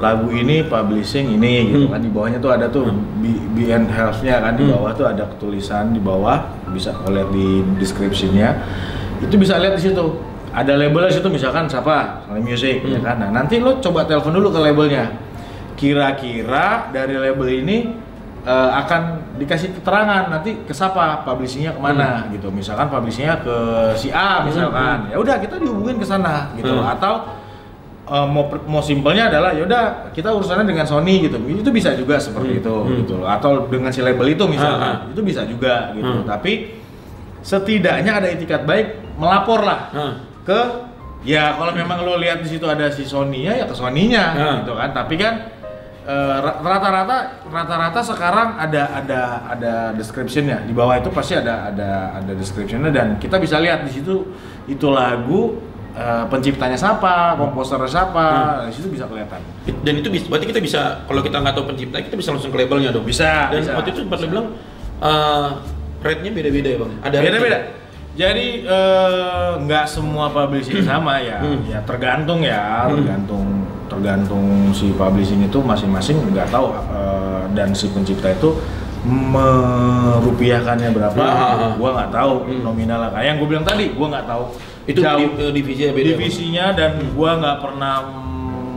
lagu ini publishing ini gitu Hmm. kan. Di bawahnya tuh ada tuh B, B and Health-nya kan. Di Hmm. bawah tuh ada tulisan di bawah bisa lihat di descriptionnya itu bisa lihat di situ. Ada labelnya di situ misalkan siapa? Sony Music ya Hmm. kan. Nah nanti lo coba telepon dulu ke labelnya. Kira-kira dari label ini eh, akan dikasih keterangan nanti ke siapa? Publishingnya ke mana? Gitu. Misalkan publishingnya ke si A misalkan. Ya udah kita dihubungin ke sana gitu. Hmm. atau eh, mau mau simpelnya adalah ya udah kita urusannya dengan Sony gitu. Itu bisa juga seperti Hmm. itu Hmm. gitu atau dengan si label itu misalkan Ah, itu bisa juga gitu. Hmm. tapi setidaknya ada itikat baik melapor lah Nah, ke ya kalau memang lo lihat di situ ada si Sony-nya ya ke Sony-nya Hmm. gitu kan. Tapi kan eh, ra- rata-rata rata-rata sekarang ada ada ada description-nya. Di bawah itu pasti ada ada ada description-nya. Dan kita bisa lihat di situ itu lagu eh, penciptanya siapa, komposernya siapa, Hmm. di situ bisa kelihatan. dan itu bisa berarti kita bisa kalau kita nggak tahu pencipta kita bisa langsung ke labelnya dong Bisa, dan bisa, waktu itu sempat bilang eh, rate-nya beda-beda ya bang ada beda-beda. Jadi eh, nggak semua publishing sama ya, Hmm. ya tergantung ya, Hmm. tergantung tergantung si publishing itu masing-masing nggak tahu eh, dan si pencipta itu merupiahkannya berapa, Ah, ah, ah. gua nggak tahu Hmm. nominalnya. Kayak yang gue bilang tadi, gua nggak tahu itu jauh eh, divisinya beda divisinya dan gua nggak pernah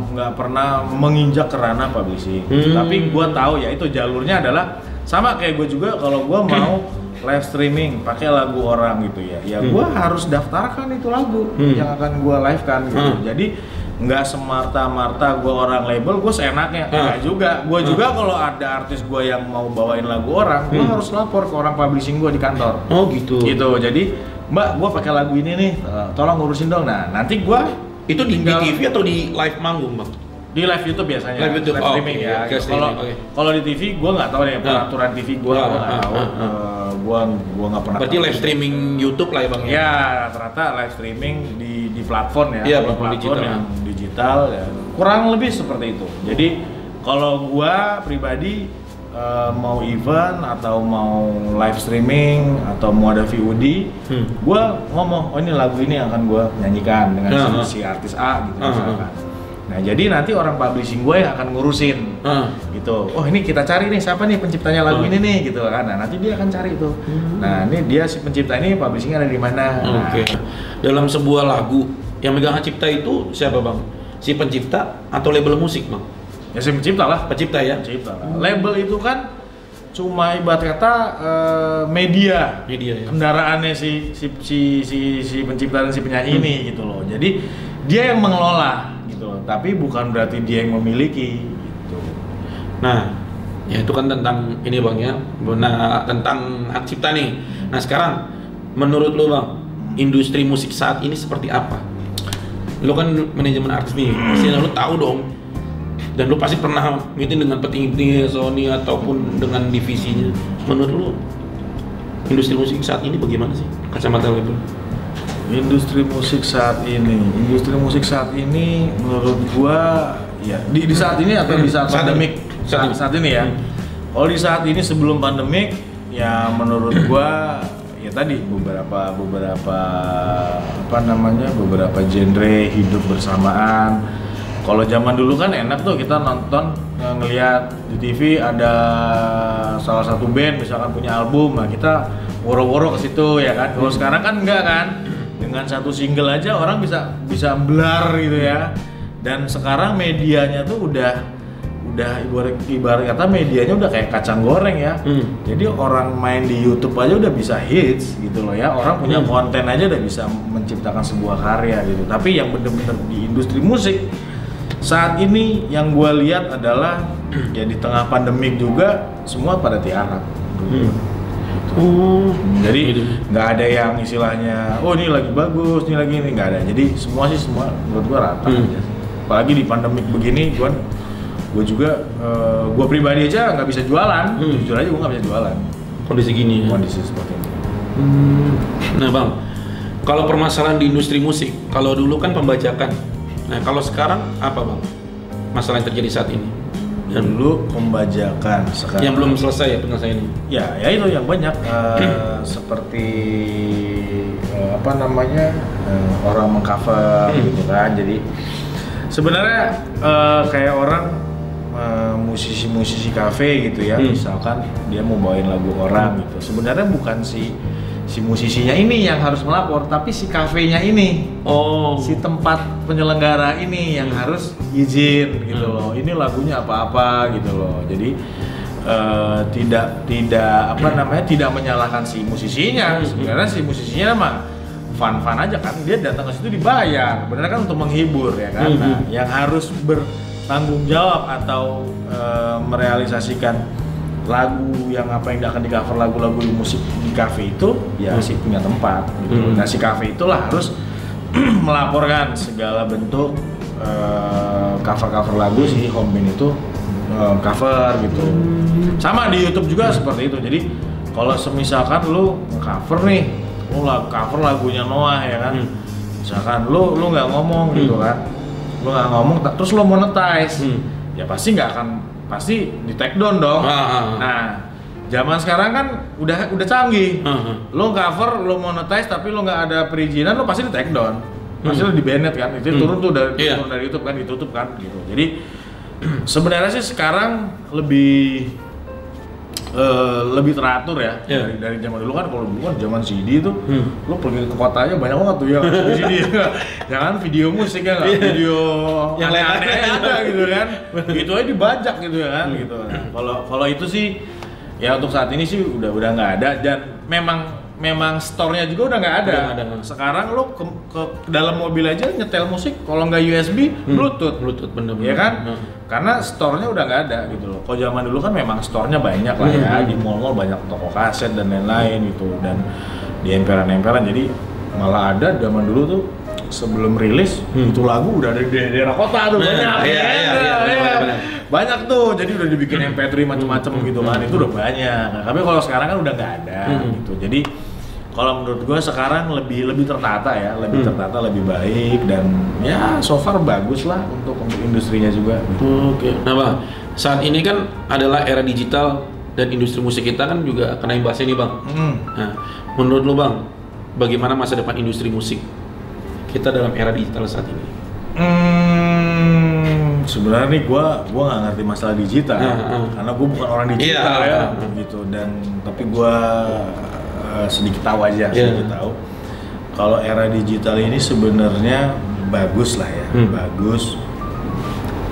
nggak pernah menginjak ke ranah publishing. Hmm. Tapi gua tahu ya itu jalurnya adalah sama kayak gue juga kalau gua mau live streaming pakai lagu orang gitu ya. Ya Hmm. gua harus daftarkan itu lagu Hmm. yang akan gua live kan gitu. Hmm. Jadi nggak semarta-marta gua orang label, gue seenaknya. Hmm. Juga. Gua Hmm. juga kalau ada artis gua yang mau bawain lagu orang, gua Hmm. harus lapor ke orang publishing gua di kantor oh gitu gitu jadi mbak gua pakai lagu ini nih eh, tolong ngurusin dong. Nah nanti gua itu di, di tinggal- TV atau di live manggung bang di live YouTube biasanya. Live YouTube, oh, streaming oke, ya Gitu. kalau oke. kalau di TV gua nggak tahu deh peraturan TV gua Ah, nggak ah, tahu. ah, ah. Eh, gua nggak pernah berarti live streaming YouTube lah ya bang ya? Rata-rata live streaming di di platform ya. Iya, di platform digital. yang digital ya. Kurang lebih seperti itu. Jadi kalau gua pribadi eh, mau event atau mau live streaming atau mau ada VOD Hmm. gua ngomong oh ini lagu ini yang akan gua nyanyikan dengan Ah, ah. si, si artis A gitu Ah, ah. misalkan nah jadi nanti orang publishing gue yang akan ngurusin Ah. gitu oh ini kita cari nih siapa nih penciptanya lagu Oh. ini nih gitu kan nah nanti dia akan cari itu Hmm. nah ini dia si pencipta ini publishingnya ada di mana Nah, Oke. Dalam sebuah lagu yang megang hak cipta itu siapa bang? Si pencipta atau label musik bang? Ya si pencipta lah Pencipta ya? pencipta lah. label itu kan cuma ibarat kata eh, media Media ya. kendaraannya si si si si, si pencipta dan si penyanyi ini gitu loh jadi dia yang mengelola gitu loh tapi bukan berarti dia yang memiliki gitu Nah, ya itu kan tentang ini bang ya, nah, tentang hak cipta nih. Nah sekarang, menurut lu bang, industri musik saat ini seperti apa? Lu kan manajemen artis nih, pasti lu tahu dong. Dan lu pasti pernah meeting dengan petinggi-petinggi Sony ataupun dengan divisinya. Menurut lu, industri musik saat ini bagaimana sih? Kacamata lu itu? industri musik saat ini industri musik saat ini menurut gua ya di, di saat ini atau di saat Saat pandemik saat, Saat ini. saat ini ya kalau di saat ini sebelum pandemik ya menurut gua ya tadi beberapa beberapa apa namanya beberapa genre hidup bersamaan kalau zaman dulu kan enak tuh kita nonton eh, ngelihat di TV ada salah satu band misalkan punya album nah kita woro-woro ke situ ya kan? Kalau sekarang kan enggak kan? Dengan satu single aja orang bisa bisa blar gitu ya. Dan sekarang medianya tuh udah udah ibarat ibarat kata medianya udah kayak kacang goreng ya. Hmm. jadi orang main di YouTube aja udah bisa hits gitu loh ya. Orang punya Hmm. konten aja udah bisa menciptakan sebuah karya gitu. Tapi yang bener-bener di industri musik saat ini yang gue lihat adalah ya di tengah pandemik juga semua pada tiarap Hmm. Oh. jadi Gitu. nggak ada yang istilahnya oh ini lagi bagus ini lagi ini nggak ada jadi semua sih semua menurut gua rata Hmm. aja apalagi di pandemik begini gua gua juga eh, gua pribadi aja nggak bisa jualan Hmm. jujur aja gua nggak bisa jualan Kondisi gini ya. kondisi seperti ini Hmm. Nah bang, kalau permasalahan di industri musik, kalau dulu kan pembajakan. Nah kalau sekarang apa bang? Masalah yang terjadi saat ini? dan dulu pembajakan sekarang Yang belum selesai ya penyelesaian ini? ya ya itu yang banyak eh, seperti eh, apa namanya eh, orang mengcover Hmm. gitu kan jadi sebenarnya eh, kayak orang musisi-musisi kafe gitu ya Hmm. misalkan dia mau bawain lagu orang gitu sebenarnya bukan si si musisinya ini yang harus melapor tapi si kafenya ini Oh. si tempat penyelenggara ini yang harus izin gitu Hmm. loh. Ini lagunya apa-apa gitu loh. Jadi eh, tidak tidak apa namanya tidak menyalahkan si musisinya. Hmm. Sebenarnya si musisinya mah fun-fun aja kan. Dia datang ke situ dibayar. Benar kan untuk menghibur ya kan. Hmm. Nah, yang harus bertanggung jawab atau eh, merealisasikan lagu yang apa yang akan di cover lagu-lagu di musik di kafe itu ya si punya tempat gitu. Hmm. Nah si kafe itulah harus melaporkan segala bentuk eh, cover-cover lagu si home band itu eh, cover gitu. Sama di YouTube juga seperti itu. Jadi kalau semisalkan lu cover nih, lu cover lagunya Noah ya kan. Hmm. Misalkan lu lu nggak ngomong Hmm. gitu kan. Lu nggak ngomong terus lu monetize. Hmm. Ya pasti nggak akan pasti di take down dong. Ah, ah, ah. Nah, zaman sekarang kan udah udah canggih lo cover lo monetize tapi lo nggak ada perizinan lo pasti di take down pasti Hmm. lo di banned kan itu Hmm. turun tuh dari Iya. turun dari YouTube kan ditutup kan gitu jadi sebenarnya sih sekarang lebih eh, lebih teratur ya Iya. dari, dari zaman dulu. Kan kalau dulu kan zaman CD tuh Hmm. lo pergi ke kotanya banyak banget tuh ya di CD jangan video musik ya nggak Iya. video Yang aneh-aneh ada gitu kan? Gitu aja dibajak gitu ya kan? Gitu. Nah, kalau kalau itu sih ya untuk saat ini sih udah udah nggak ada. Dan memang memang store-nya juga udah nggak ada. Udah ada. Sekarang lo ke, ke dalam mobil aja nyetel musik kalau nggak USB Hmm. Bluetooth. Bluetooth bener-bener. Ya kan? Nah. Karena store-nya udah nggak ada gitu loh. Kalau zaman dulu kan memang store-nya banyak lah ya, Hmm. di mall-mall banyak toko kaset dan lain-lain gitu dan di emperan-emperan jadi malah ada zaman dulu tuh sebelum rilis Hmm. itu lagu udah ada di daerah kota tuh banyak iya, ya iya, kan? iya, Iya. benar. Banyak tuh jadi udah dibikin MP3 macem-macem Hmm. gitu kan itu udah banyak nah, tapi kalau sekarang kan udah nggak ada Hmm. gitu jadi kalau menurut gua sekarang lebih lebih tertata ya lebih Hmm. tertata lebih baik dan ya so far bagus lah untuk untuk industrinya juga Oke. Nah, Bang, saat ini kan adalah era digital dan industri musik kita kan juga kena imbasnya nih, Bang. Hmm. Nah, menurut lu, Bang, bagaimana masa depan industri musik kita dalam era digital saat ini? Hmm, sebenarnya nih gua gua nggak ngerti masalah digital Ah, ah. karena gua bukan orang digital Iya, ya ah. gitu dan tapi gua eh, sedikit tahu aja Iya. sedikit tahu kalau era digital ini sebenarnya bagus lah ya Hmm. bagus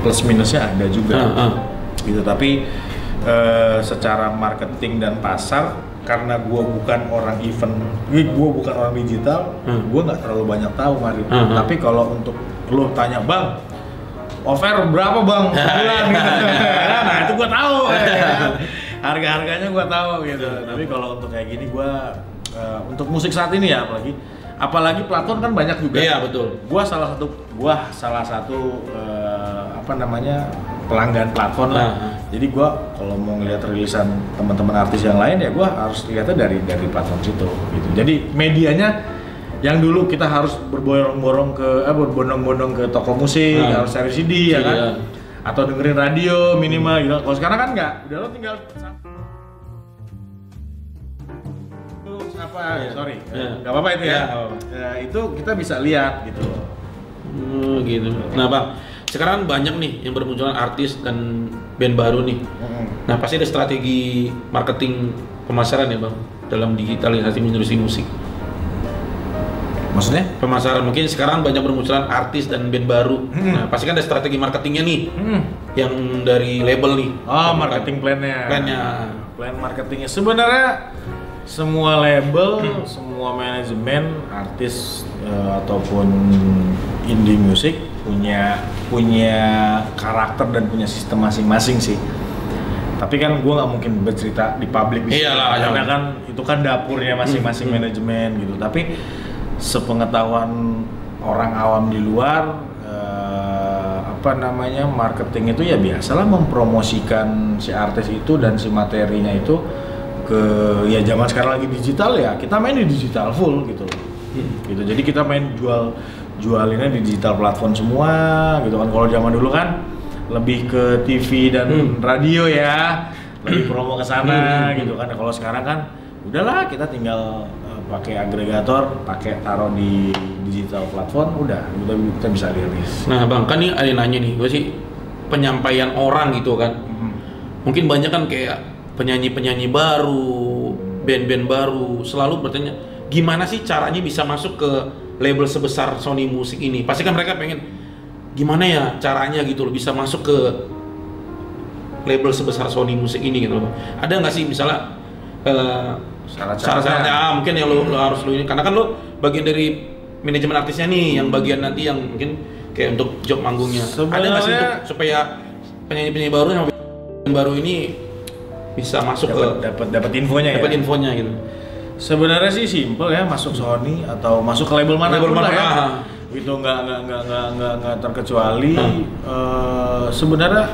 plus minusnya ada juga Ah, ah. gitu tapi eh, secara marketing dan pasar karena gua bukan orang event, gua bukan orang digital, Hmm. gua nggak terlalu banyak tahu Mari. Hmm, hmm. Tapi kalau untuk lo tanya bang, offer berapa bang sebulan gitu. nah itu gua tahu. Harga harganya gua tahu gitu. Tapi kalau untuk kayak gini gua eh, untuk musik saat ini ya apalagi apalagi platform kan banyak juga. Iya, betul. Gua salah satu gua salah satu eh, apa namanya pelanggan platform lah. Ah, ah. Jadi gua kalau mau ngeliat rilisan teman-teman artis yang lain ya gua harus lihatnya dari dari platform situ gitu. Jadi medianya yang dulu kita harus berbondong-bondong ke eh berbondong-bondong ke toko musik, Ah. harus cari CD ya kan. Iya. Atau dengerin radio minimal gitu. Kalau sekarang kan nggak, udah lo tinggal apa Iya. sorry Iya. nggak apa-apa itu ya apa-apa. Ya, itu kita bisa lihat gitu loh Hmm, gitu. Nah bang, sekarang banyak nih yang bermunculan artis dan band baru nih. Nah pasti ada strategi marketing pemasaran ya bang dalam digitalisasi industri musik. Maksudnya Pemasaran mungkin sekarang banyak bermunculan artis dan band baru. Hmm. Nah pasti kan ada strategi marketingnya nih hmm. yang dari label nih. oh marketing plan-nya Plan-nya. plan marketingnya sebenarnya semua label semua manajemen artis eh, ataupun indie music punya punya karakter dan punya sistem masing-masing sih tapi kan gue nggak mungkin bercerita di publik di Iyalah, karena jangan. kan itu kan dapurnya masing-masing Hmm. manajemen gitu tapi sepengetahuan orang awam di luar eh, apa namanya marketing itu ya biasalah mempromosikan si artis itu dan si materinya itu ke ya zaman sekarang lagi digital ya kita main di digital full gitu Hmm. gitu jadi kita main jual jualinnya di digital platform semua gitu kan kalau zaman dulu kan lebih ke TV dan Hmm. radio ya lebih promo ke sana Hmm. gitu kan kalau sekarang kan udahlah kita tinggal pakai agregator pakai taruh di digital platform udah kita bisa rilis Nah bang kan ini ada yang nanya nih, gue sih penyampaian orang gitu kan. Mungkin banyak kan kayak penyanyi-penyanyi baru, band-band baru selalu bertanya gimana sih caranya bisa masuk ke label sebesar Sony Music ini? Pasti kan mereka pengen gimana ya caranya gitu loh bisa masuk ke label sebesar Sony Music ini gitu loh. Ada nggak sih misalnya eh, Syarat-syaratnya. ah, mungkin yang lo, lo harus lo ini karena kan lo bagian dari manajemen artisnya nih yang bagian nanti yang mungkin kayak untuk job manggungnya ada nggak sih Sebenarnya- untuk supaya penyanyi-penyanyi baru band baru ini bisa masuk dapat ke dapat dapat infonya ya dapat infonya gitu Sebenarnya sih simple ya masuk Sony atau masuk ke label mana Label pun lah mana, ya. ah. Itu nggak nggak nggak nggak nggak terkecuali. Hmm. eh, sebenarnya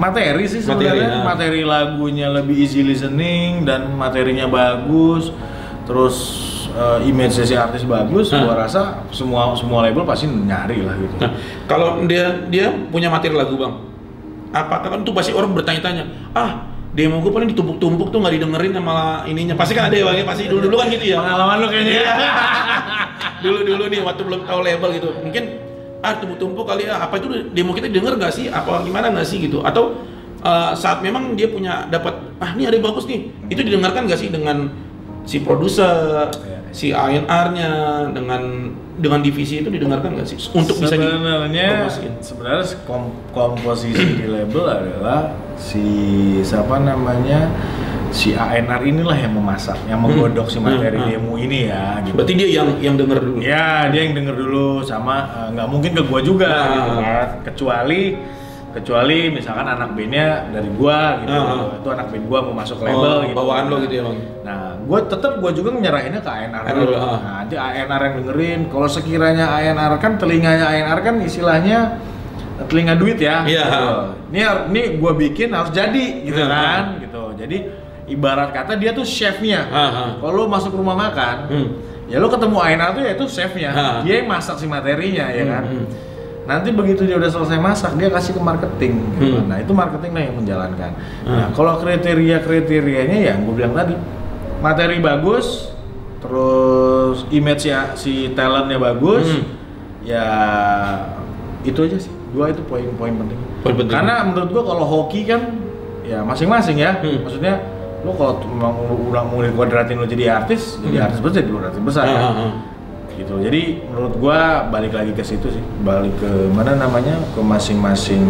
materi sih Materi, sebenarnya ah. materi, lagunya lebih easy listening dan materinya bagus. Terus eh, image si artis bagus, Ah. gua rasa semua semua label pasti nyari lah gitu. Nah, kalau dia dia punya materi lagu bang, apakah kan tuh pasti orang bertanya-tanya, ah demo gue paling ditumpuk-tumpuk tuh nggak didengerin sama ininya. Pasti kan ada ya bang, ya? pasti dulu-dulu kan gitu ya. Pengalaman lu kayaknya. ya. Dulu-dulu nih waktu belum tahu label gitu, mungkin ah tumpuk-tumpuk kali ya. Apa itu demo kita denger nggak sih? Apa gimana nggak sih gitu? Atau eh, saat memang dia punya dapat ah ini ada yang bagus nih, itu didengarkan nggak sih dengan si produser, Iya. si A&R-nya dengan dengan divisi itu didengarkan nggak sih untuk bisa sebenarnya sebenarnya kom- komposisi di label adalah si siapa namanya si ANR inilah yang memasak yang menggodok si materi Hmm, hmm. demo ini ya gitu. Berarti dia yang yang denger dulu. ya dia yang denger dulu sama eh, nggak mungkin ke gua juga Nah. gitu kan kecuali kecuali misalkan anak bandnya dari gua gitu Ah. itu anak band gua mau masuk Oh, label gitu bawaan lo gitu ya bang. Nah, gue tetap gue juga nyerahinnya ke ANR ANR, dulu. ah. Nah, nanti ANR yang dengerin. Kalau sekiranya ANR kan telinganya ANR kan istilahnya telinga duit ya. Iya. Gitu. Ini har- ini gue bikin harus jadi gitu Iya, kan, gitu. Jadi ibarat kata dia tuh chefnya. Kalau masuk rumah makan, Hmm. ya lo ketemu ANR tuh ya itu chefnya. Ah. Dia yang masak si materinya ya kan. Hmm, hmm. Nanti begitu dia udah selesai masak, dia kasih ke marketing. gitu. Hmm. Nah itu marketing lah yang menjalankan. Nah Hmm. kalau kriteria kriterianya ya gue bilang tadi, materi bagus, terus image ya si talentnya bagus, Hmm. ya itu aja sih. Dua itu poin-poin penting. Poin penting. Karena menurut gua kalau hoki kan ya masing-masing ya. Hmm. Maksudnya lo kalau memang udah mau kuadratin lo jadi artis, jadi Hmm. artis besar, jadi artis besar. Kan? ah, ah. gitu jadi menurut gua balik lagi ke situ sih balik ke mana namanya ke masing-masing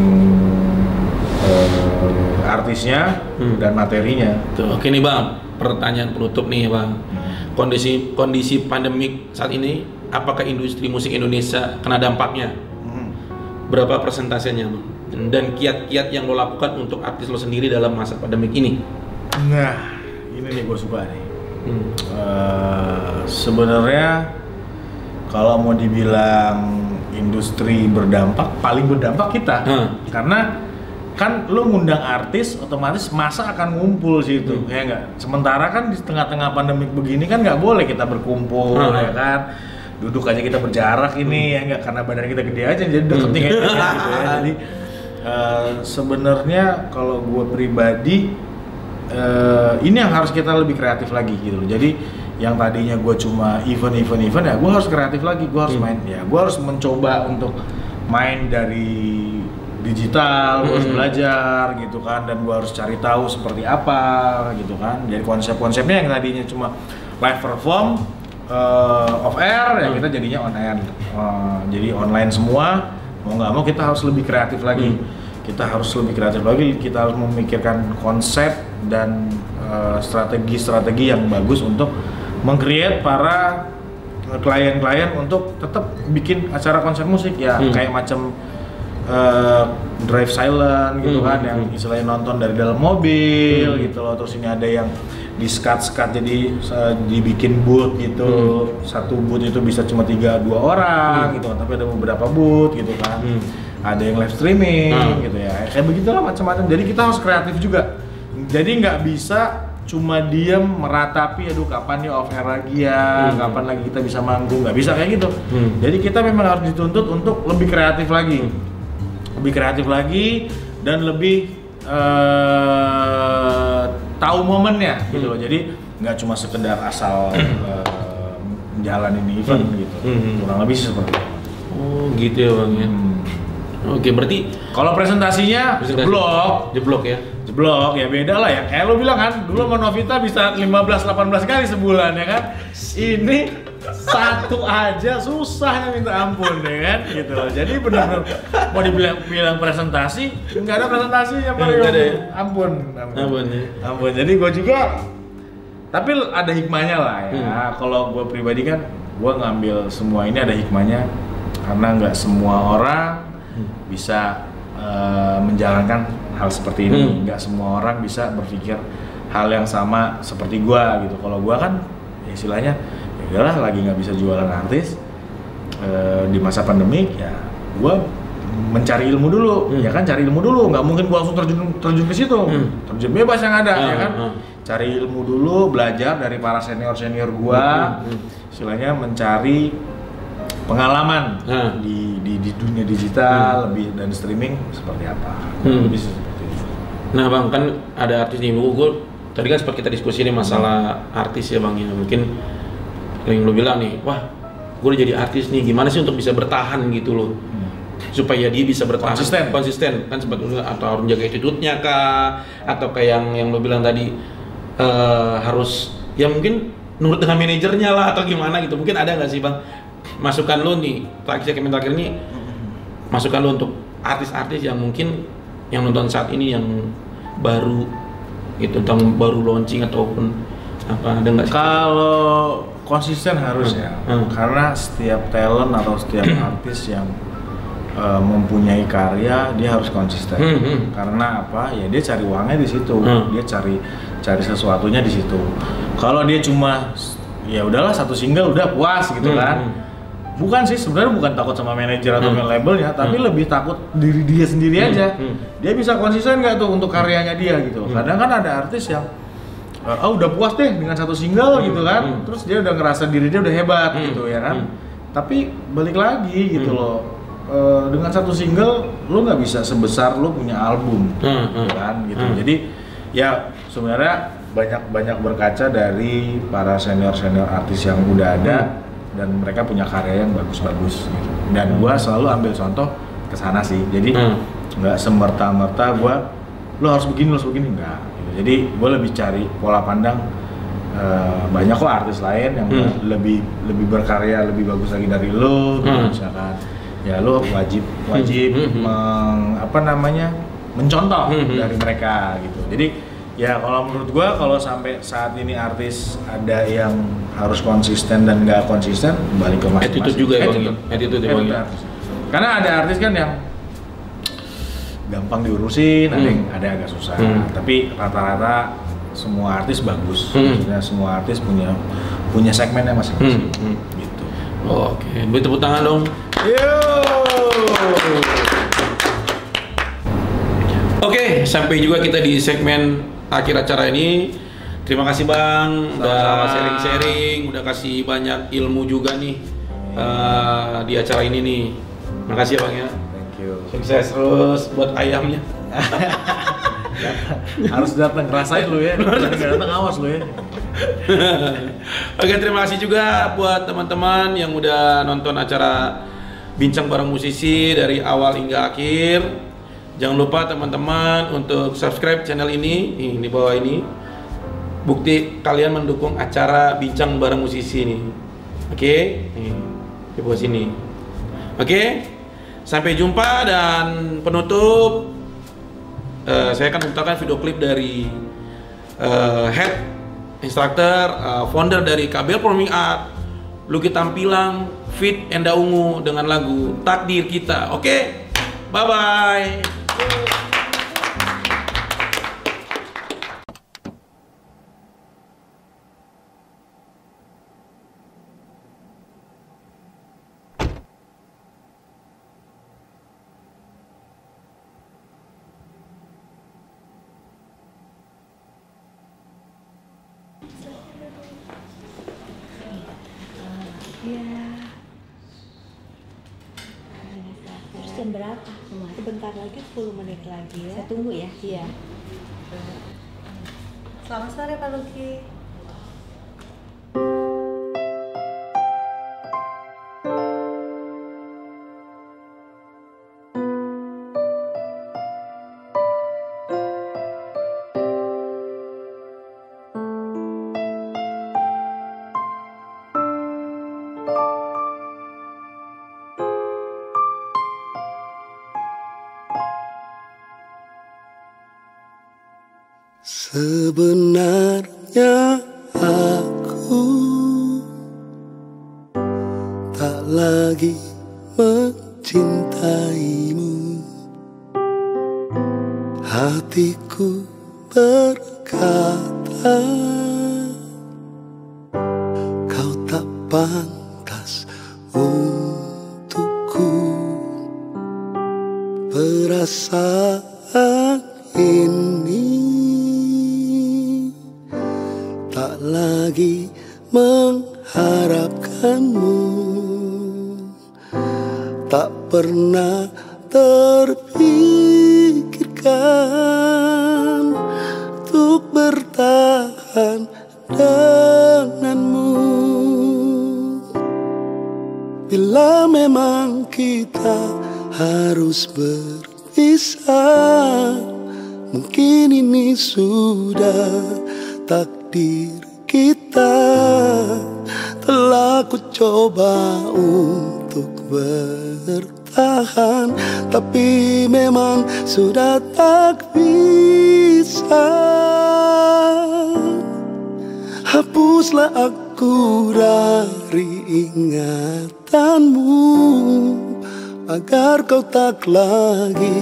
eh, artisnya Hmm. dan materinya Tuh, oke nih bang, pertanyaan penutup nih bang. Kondisi kondisi pandemik saat ini, apakah industri musik Indonesia kena dampaknya? Hmm. Berapa persentasenya bang? Dan kiat-kiat yang lo lakukan untuk artis lo sendiri dalam masa pandemik ini? Nah ini nih gue suka nih Hmm. Eh, sebenarnya kalau mau dibilang industri berdampak paling berdampak kita Hmm. karena kan lu ngundang artis otomatis masa akan ngumpul situ Hmm. ya enggak sementara kan di tengah-tengah pandemik begini kan nggak boleh kita berkumpul Hmm. ya kan duduk aja kita berjarak ini ya enggak karena badan kita gede aja jadi deketin aja gitu ya jadi eh, sebenarnya kalau gue pribadi eh, ini yang harus kita lebih kreatif lagi gitu loh. Jadi yang tadinya gue cuma event event event ya gue harus kreatif lagi gue harus Hmm. main ya gue harus mencoba untuk main dari digital gue harus Hmm. belajar gitu kan dan gue harus cari tahu seperti apa gitu kan jadi konsep-konsepnya yang tadinya cuma live perform eh, off air ya Hmm. kita jadinya on air Eh, jadi online semua mau nggak mau kita harus lebih kreatif lagi Hmm. kita harus lebih kreatif lagi kita harus memikirkan konsep dan eh, strategi-strategi yang bagus untuk meng-create para klien-klien untuk tetap bikin acara konser musik ya Hmm. kayak macam eh, drive silent gitu Hmm, kan hmm, yang hmm. istilahnya nonton dari dalam mobil Hmm. gitu loh terus ini ada yang di skat skat jadi eh, dibikin booth gitu satu booth itu bisa cuma tiga dua orang Hmm. gitu kan tapi ada beberapa booth gitu kan Hmm. ada yang live streaming Hmm. gitu ya kayak begitulah macam-macam jadi kita harus kreatif juga jadi nggak bisa cuma diem meratapi aduh kapan nih off air lagi ya Hmm. kapan lagi kita bisa manggung nggak bisa kayak gitu Hmm. jadi kita memang harus dituntut untuk lebih kreatif lagi Hmm. lebih kreatif lagi dan lebih eh, tahu momennya gitu loh jadi nggak cuma sekedar asal eh, menjalanin event Hmm. gitu Hmm. kurang lebih sih seperti itu Oh gitu ya bang ya. Hmm. Oke berarti Kalau presentasinya presentasi- jeblok, jeblok ya. Jeblok ya beda lah ya. Kayak lo bilang kan, dulu sama Novita bisa 15-18 kali sebulan ya kan. Ini satu aja susahnya minta ampun ya kan gitu loh. Jadi benar-benar mau dibilang bilang presentasi, nggak ada presentasinya Mario. Nggak ada ya? Ampun, ampun. Ampun ya. Ampun. Jadi gue juga tapi ada hikmahnya lah ya. Hmm. Kalau gue pribadi kan gue ngambil semua ini ada hikmahnya karena nggak semua orang Hmm. bisa eh, menjalankan hal seperti ini. Hmm. Nggak semua orang bisa berpikir hal yang sama seperti gue gitu. Kalau gue kan ya istilahnya ya udahlah lagi nggak bisa jualan artis eh, di masa pandemik ya gue mencari ilmu dulu Hmm. ya kan cari ilmu dulu nggak mungkin gue langsung terjun terjun ke situ Hmm. terjun bebas yang ada ya Ah, kan ah. cari ilmu dulu belajar dari para senior senior gua Hmm, hmm. istilahnya mencari pengalaman Ah. di, di di dunia digital lebih dan streaming seperti apa Hmm. lebih Nah bang kan ada artis nih, gue tadi kan sempat kita diskusi nih masalah artis ya bang ya. Mungkin yang lo bilang nih, wah gue udah jadi artis nih, gimana sih untuk bisa bertahan gitu loh? Supaya dia bisa bertahan. Konsisten. konsisten. Kan sebetulnya atau harus menjaga attitude-nya kah? Atau kayak yang yang lo bilang tadi eh, harus ya mungkin nurut dengan manajernya lah atau gimana gitu. Mungkin ada nggak sih bang masukan lo nih terakhir segmen terakhir ini masukan lo untuk artis-artis yang mungkin yang nonton saat ini yang baru gitu tentang baru launching ataupun apa ada nggak sih? kalau konsisten harus Hmm. ya Hmm. karena setiap talent atau setiap artis yang uh, mempunyai karya dia harus konsisten Hmm, hmm. karena apa ya dia cari uangnya di situ Hmm. dia cari cari sesuatunya di situ kalau dia cuma ya udahlah satu single udah puas gitu Hmm, kan hmm. Bukan sih sebenarnya bukan takut sama manajer atau Hmm. labelnya tapi Hmm. lebih takut diri dia sendiri Hmm, aja hmm. dia bisa konsisten nggak tuh untuk karyanya dia gitu Hmm. kadang kan ada artis yang uh, oh udah puas deh dengan satu single Hmm, gitu kan hmm. terus dia udah ngerasa diri dia udah hebat Hmm, gitu ya kan hmm. tapi balik lagi gitu Hmm. loh Uh, dengan satu single lu nggak bisa sebesar lu punya album Hmm, hmm. kan gitu Hmm. jadi ya sebenarnya banyak banyak berkaca dari para senior senior artis yang udah ada Hmm. Dan mereka punya karya yang bagus-bagus gitu. dan gua selalu ambil contoh ke sana sih jadi Hmm. nggak semerta-merta gua lu harus begini lu harus begini enggak gitu. jadi gua lebih cari pola pandang eh, banyak kok artis lain yang Hmm. lebih lebih berkarya lebih bagus lagi dari lu gitu, Hmm. misalkan ya lu wajib wajib Hmm, hmm, hmm. meng- apa namanya mencontoh Hmm, hmm. dari mereka gitu jadi ya kalau menurut gua kalau sampai saat ini artis ada yang harus konsisten dan nggak konsisten balik ke masing-masing Attitude juga ya, Bang, Attitude. ya? Attitude ya, ya? karena ada artis kan yang gampang diurusin ada Hmm. yang ada yang agak susah Hmm. tapi rata-rata semua artis bagus Hmm. maksudnya semua artis punya punya segmennya masing-masing Hmm, hmm. gitu Oke, beri tepuk tangan dong. Yo! Oke, sampai juga kita di segmen akhir acara ini. Terima kasih Bang, udah sharing-sharing, udah kasih banyak ilmu juga nih eh, di acara ini nih. Makasih ya Bang ya. Thank you. Sukses terus buat ayamnya. Harus datang ngerasain lu ya. Kalau nggak datang awas lu ya. Oke, terima kasih juga buat teman-teman yang udah nonton acara Bincang Bareng Musisi dari awal hingga akhir. Jangan lupa teman-teman untuk subscribe channel ini, nih, di bawah ini. Bukti kalian mendukung acara Bincang Bareng Musisi ini. Oke, nih, di bawah sini. Oke, sampai jumpa dan penutup. eh, saya akan memutarkan video klip dari eh, head instructor, uh, founder dari KBL Performing Art, Luki Tampilang, Fit Enda Ungu dengan lagu Takdir Kita. Oke, bye bye. Iya. Terus jam berapa? Sebentar lagi 10 menit lagi ya. Saya tunggu ya. Iya. Sebenarnya aku tak lagi mencintaimu. Hatiku berkata agar kau tak lagi